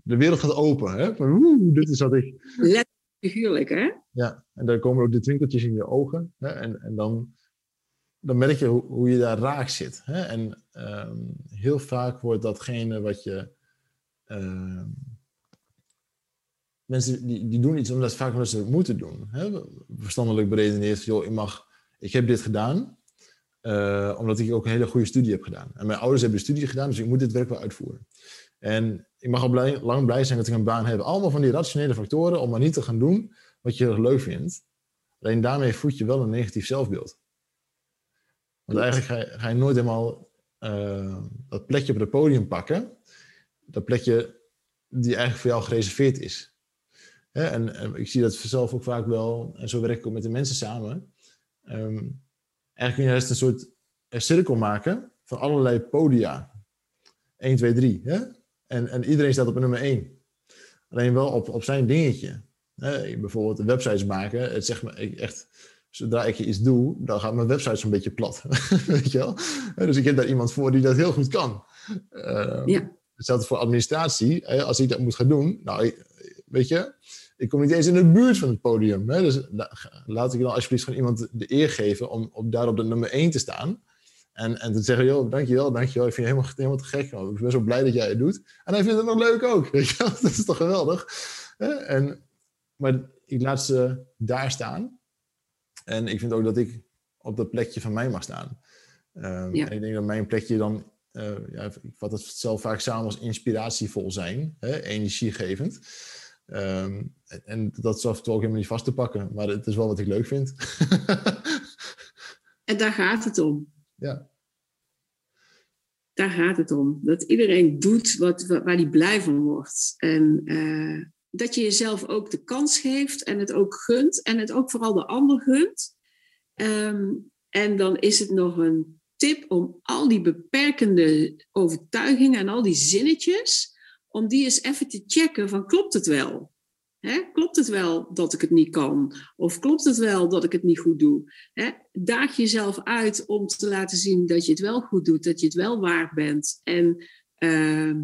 de wereld gaat open. Hè? Van, woe, dit is wat ik... Letterlijk figuurlijk, hè? Ja, en dan komen ook de twinkeltjes in je ogen. Hè? En, en dan dan merk je hoe, hoe je daar raak zit. Hè? En um, heel vaak wordt datgene wat je. Uh, mensen die, die doen iets omdat vaak omdat ze het moeten doen. Hè? Verstandelijk beredeneerd, joh, ik mag, ik heb dit gedaan. Uh, omdat ik ook een hele goede studie heb gedaan. En mijn ouders hebben de studie gedaan, dus ik moet dit werk wel uitvoeren. En ik mag al blij, lang blij zijn dat ik een baan heb. Allemaal van die rationele factoren om maar niet te gaan doen wat je leuk vindt. Alleen daarmee voed je wel een negatief zelfbeeld. Want eigenlijk ga je, ga je nooit helemaal uh, dat plekje op het podium pakken. Dat plekje die eigenlijk voor jou gereserveerd is. Hè? En, en, ik zie dat zelf ook vaak wel, en zo werk ik ook met de mensen samen. Um, eigenlijk kun je juist een soort een cirkel maken van allerlei podia. 1, 2, 3. Hè? En, en iedereen staat op nummer 1. Alleen wel op, op zijn dingetje. Hè? Bijvoorbeeld websites maken. Het zegt me echt, zodra ik iets doe, dan gaat mijn website zo'n beetje plat. Weet je wel? Dus ik heb daar iemand voor die dat heel goed kan. Uh, ja. Hetzelfde voor administratie. Als ik dat moet gaan doen, nou, weet je, ik kom niet eens in de buurt van het podium. Hè? Dus laat ik dan alsjeblieft gewoon iemand de eer geven om, om daar op de nummer 1 te staan. En, en te zeggen, joh, dankjewel, dankjewel. Ik vind je helemaal, helemaal te gek. Man. Ik ben zo blij dat jij het doet. En hij vindt het nog leuk ook. Weet je? Dat is toch geweldig? En, maar ik laat ze daar staan. En ik vind ook dat ik op dat plekje van mij mag staan. Um, En ik denk dat mijn plekje dan, uh, ja, ik vat het zelf vaak samen als inspiratievol zijn, hè, energiegevend. Um, en dat is af en toe ook helemaal niet vast te pakken, maar het is wel wat ik leuk vind. en daar gaat het om. Ja. Daar gaat het om. Dat iedereen doet wat, waar hij blij van wordt. En uh, dat je jezelf ook de kans geeft en het ook gunt. En het ook vooral de ander gunt. Um, en dan is het nog een tip om al die beperkende overtuigingen en al die zinnetjes om die eens even te checken van klopt het wel? klopt het wel dat ik het niet kan? Of klopt het wel dat ik het niet goed doe? daag jezelf uit om te laten zien dat je het wel goed doet, dat je het wel waard bent. En uh,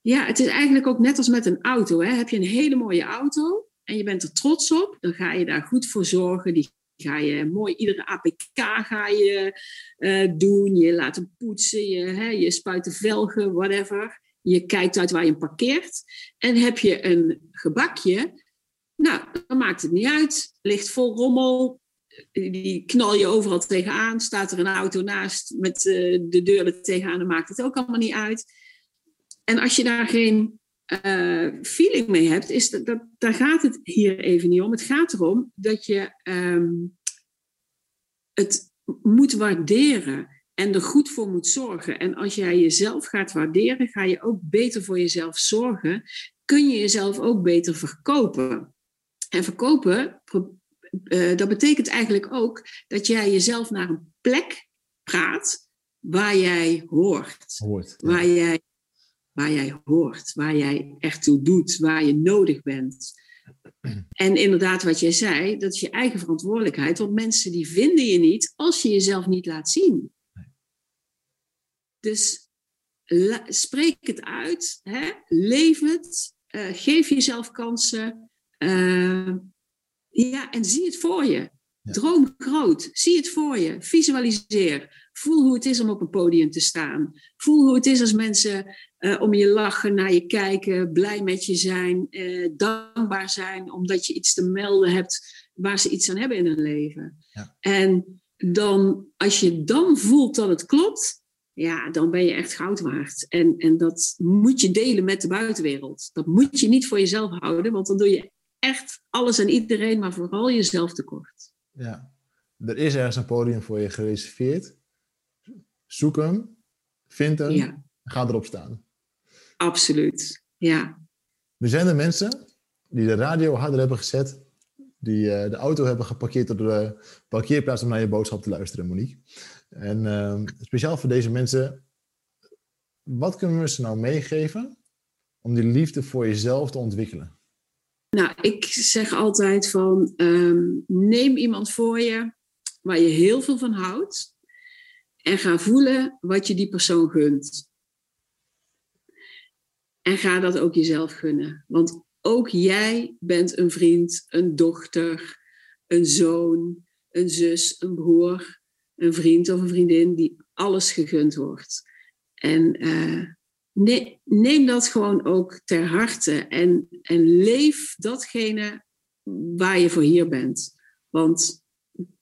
ja, het is eigenlijk ook net als met een auto. Heb je een hele mooie auto en je bent er trots op, dan ga je daar goed voor zorgen. Die ga je mooi, iedere APK ga je uh, doen. Je laat hem poetsen, je, hè, je spuit de velgen, whatever. Je kijkt uit waar je parkeert. En heb je een gebakje, nou, dan maakt het niet uit. Ligt vol rommel, die knal je overal tegenaan. Staat er een auto naast met uh, de deur er tegenaan, dan maakt het ook allemaal niet uit. En als je daar geen uh, feeling mee hebt, is dat, dat, daar gaat het hier even niet om. Het gaat erom dat je um, het moet waarderen en er goed voor moet zorgen. En als jij jezelf gaat waarderen, ga je ook beter voor jezelf zorgen. Kun je jezelf ook beter verkopen. En verkopen, uh, dat betekent eigenlijk ook dat jij jezelf naar een plek praat waar jij hoort. hoort Waar, jij, waar jij hoort, waar jij echt toe doet, waar je nodig bent. En inderdaad, wat jij zei, dat is je eigen verantwoordelijkheid. Want mensen die vinden je niet als je jezelf niet laat zien. Dus spreek het uit, hè? leef het, uh, geef jezelf kansen. Uh, ja, en zie het voor je. Droom groot, zie het voor je, visualiseer. Voel hoe het is om op een podium te staan. Voel hoe het is als mensen uh, om je lachen, naar je kijken, blij met je zijn, dankbaar zijn omdat je iets te melden hebt waar ze iets aan hebben in hun leven. Ja. En dan, als je dan voelt dat het klopt, ja, dan ben je echt goud waard. En, en dat moet je delen met de buitenwereld. Dat moet je niet voor jezelf houden, want dan doe je echt alles en iedereen, maar vooral jezelf tekort. Ja, er is ergens een podium voor je gereserveerd. Zoek hem, vind hem, ja. ga erop staan. Absoluut, ja. Er zijn er mensen die de radio harder hebben gezet, die uh, de auto hebben geparkeerd op de parkeerplaats om naar je boodschap te luisteren, Monique. En uh, speciaal voor deze mensen, wat kunnen we ze nou meegeven om die liefde voor jezelf te ontwikkelen? Nou, ik zeg altijd van um, neem iemand voor je waar je heel veel van houdt en ga voelen wat je die persoon gunt. En ga dat ook jezelf gunnen. Want ook jij bent een vriend, een dochter, een zoon, een zus, een broer een vriend of een vriendin die alles gegund wordt. En uh, neem dat gewoon ook ter harte en, en leef datgene waar je voor hier bent. Want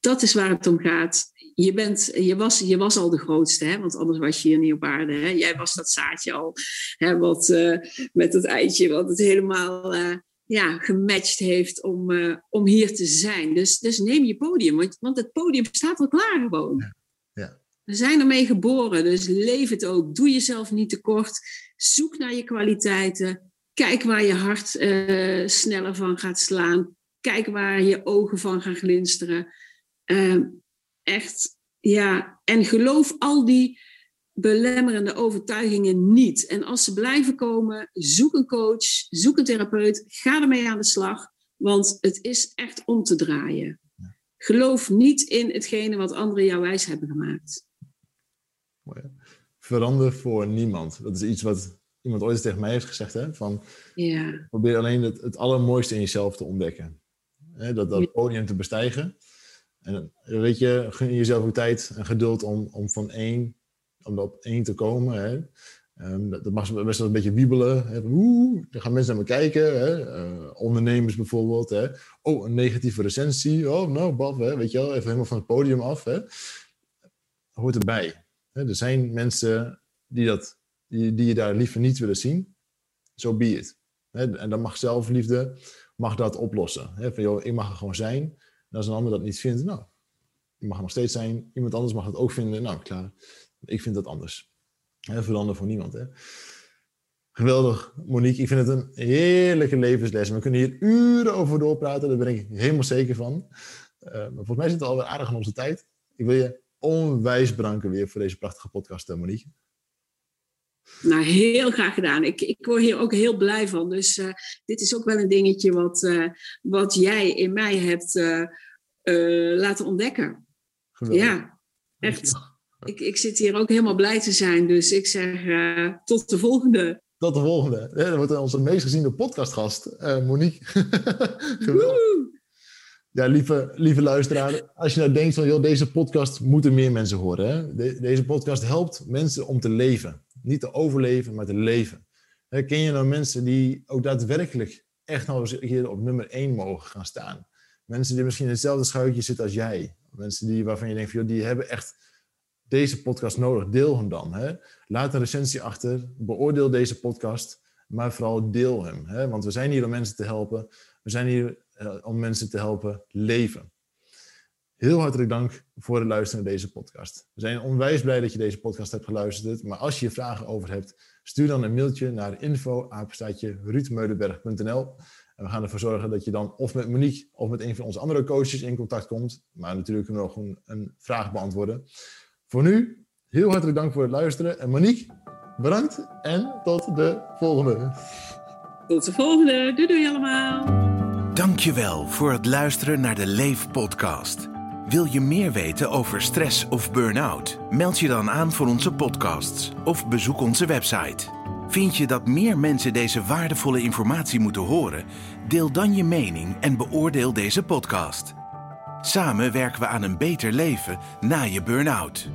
dat is waar het om gaat. Je, bent, je, was, je was al de grootste, hè? want anders was je hier niet op aarde. Hè? Jij was dat zaadje al, hè? Wat, uh, met dat eitje, wat het helemaal uh, ja, gematcht heeft om, uh, om hier te zijn. Dus, dus neem je podium, want, want het podium staat al klaar gewoon. Ja. ja. We zijn ermee geboren, dus leef het ook. Doe jezelf niet tekort. Zoek naar je kwaliteiten. Kijk waar je hart uh, sneller van gaat slaan. Kijk waar je ogen van gaan glinsteren. Uh, echt, ja. En geloof al die belemmerende overtuigingen niet. En als ze blijven komen, zoek een coach, zoek een therapeut, ga ermee aan de slag, want het is echt om te draaien. Geloof niet in hetgene wat anderen jou wijs hebben gemaakt. Verander voor niemand. Dat is iets wat iemand ooit eens tegen mij heeft gezegd. Hè? Van, ja. Probeer alleen het, het allermooiste in jezelf te ontdekken. Hè? Dat, dat podium te bestijgen. En weet je, gun jezelf ook tijd en geduld om, om van één, om op één te komen. Hè? Um, dat, mag best wel een beetje wiebelen. Hè? Oeh, dan gaan mensen naar me kijken. Hè? Uh, ondernemers bijvoorbeeld. Hè? Oh, een negatieve recensie. Oh, nou, hè? weet je wel, even helemaal van het podium af. Hè? Hoort erbij. Hè? Er zijn mensen die, dat, die, je daar liever niet willen zien. Zo so be. Hè? En dan mag zelfliefde mag dat oplossen. Hè? Van, joh, ik mag er gewoon zijn. En als een ander dat niet vindt, nou, je mag nog steeds zijn. Iemand anders mag het ook vinden. Nou, klaar. Ik vind dat anders. Hè, verander voor niemand. Hè. Geweldig, Monique. Ik vind het een heerlijke levensles. We kunnen hier uren over doorpraten, daar ben ik helemaal zeker van. Uh, maar volgens mij zit het alweer aardig aan onze tijd. Ik wil je onwijs bedanken weer voor deze prachtige podcast, eh, Monique. Nou, heel graag gedaan. Ik, ik word hier ook heel blij van. Dus uh, dit is ook wel een dingetje wat, uh, wat jij in mij hebt laten ontdekken. Geweldig. Ja, echt ik, ik zit hier ook helemaal blij te zijn. Dus ik zeg uh, tot de volgende. Tot de volgende. Ja, dat wordt onze meest geziene podcastgast, uh, Monique. ja, lieve, lieve luisteraar, als je nou denkt van, joh, deze podcast moeten meer mensen horen. Hè? De, deze podcast helpt mensen om te leven. Niet te overleven, maar te leven. Hè, ken je nou mensen die ook daadwerkelijk echt nou hier op nummer 1 mogen gaan staan? Mensen die misschien in hetzelfde schuitje zitten als jij. Mensen die, waarvan je denkt, van, joh, die hebben echt deze podcast nodig? Deel hem dan. Hè? Laat een recensie achter. Beoordeel deze podcast. Maar vooral deel hem. Hè? Want we zijn hier om mensen te helpen. We zijn hier uh, om mensen te helpen leven. Heel hartelijk dank voor het luisteren naar deze podcast. We zijn onwijs blij dat je deze podcast hebt geluisterd. Maar als je hier vragen over hebt, stuur dan een mailtje naar info@ruudmeulenberg.nl. En we gaan ervoor zorgen dat je dan of met Monique of met een van onze andere coaches in contact komt. Maar natuurlijk kunnen we nog een, een vraag beantwoorden. Voor nu, heel hartelijk dank voor het luisteren. En Monique, bedankt en tot de volgende. Tot de volgende. Doei doei allemaal. Dankjewel voor het luisteren naar de Leef podcast. Wil je meer weten over stress of burn-out? Meld je dan aan voor onze podcasts of bezoek onze website. Vind je dat meer mensen deze waardevolle informatie moeten horen? Deel dan je mening en beoordeel deze podcast. Samen werken we aan een beter leven na je burn-out.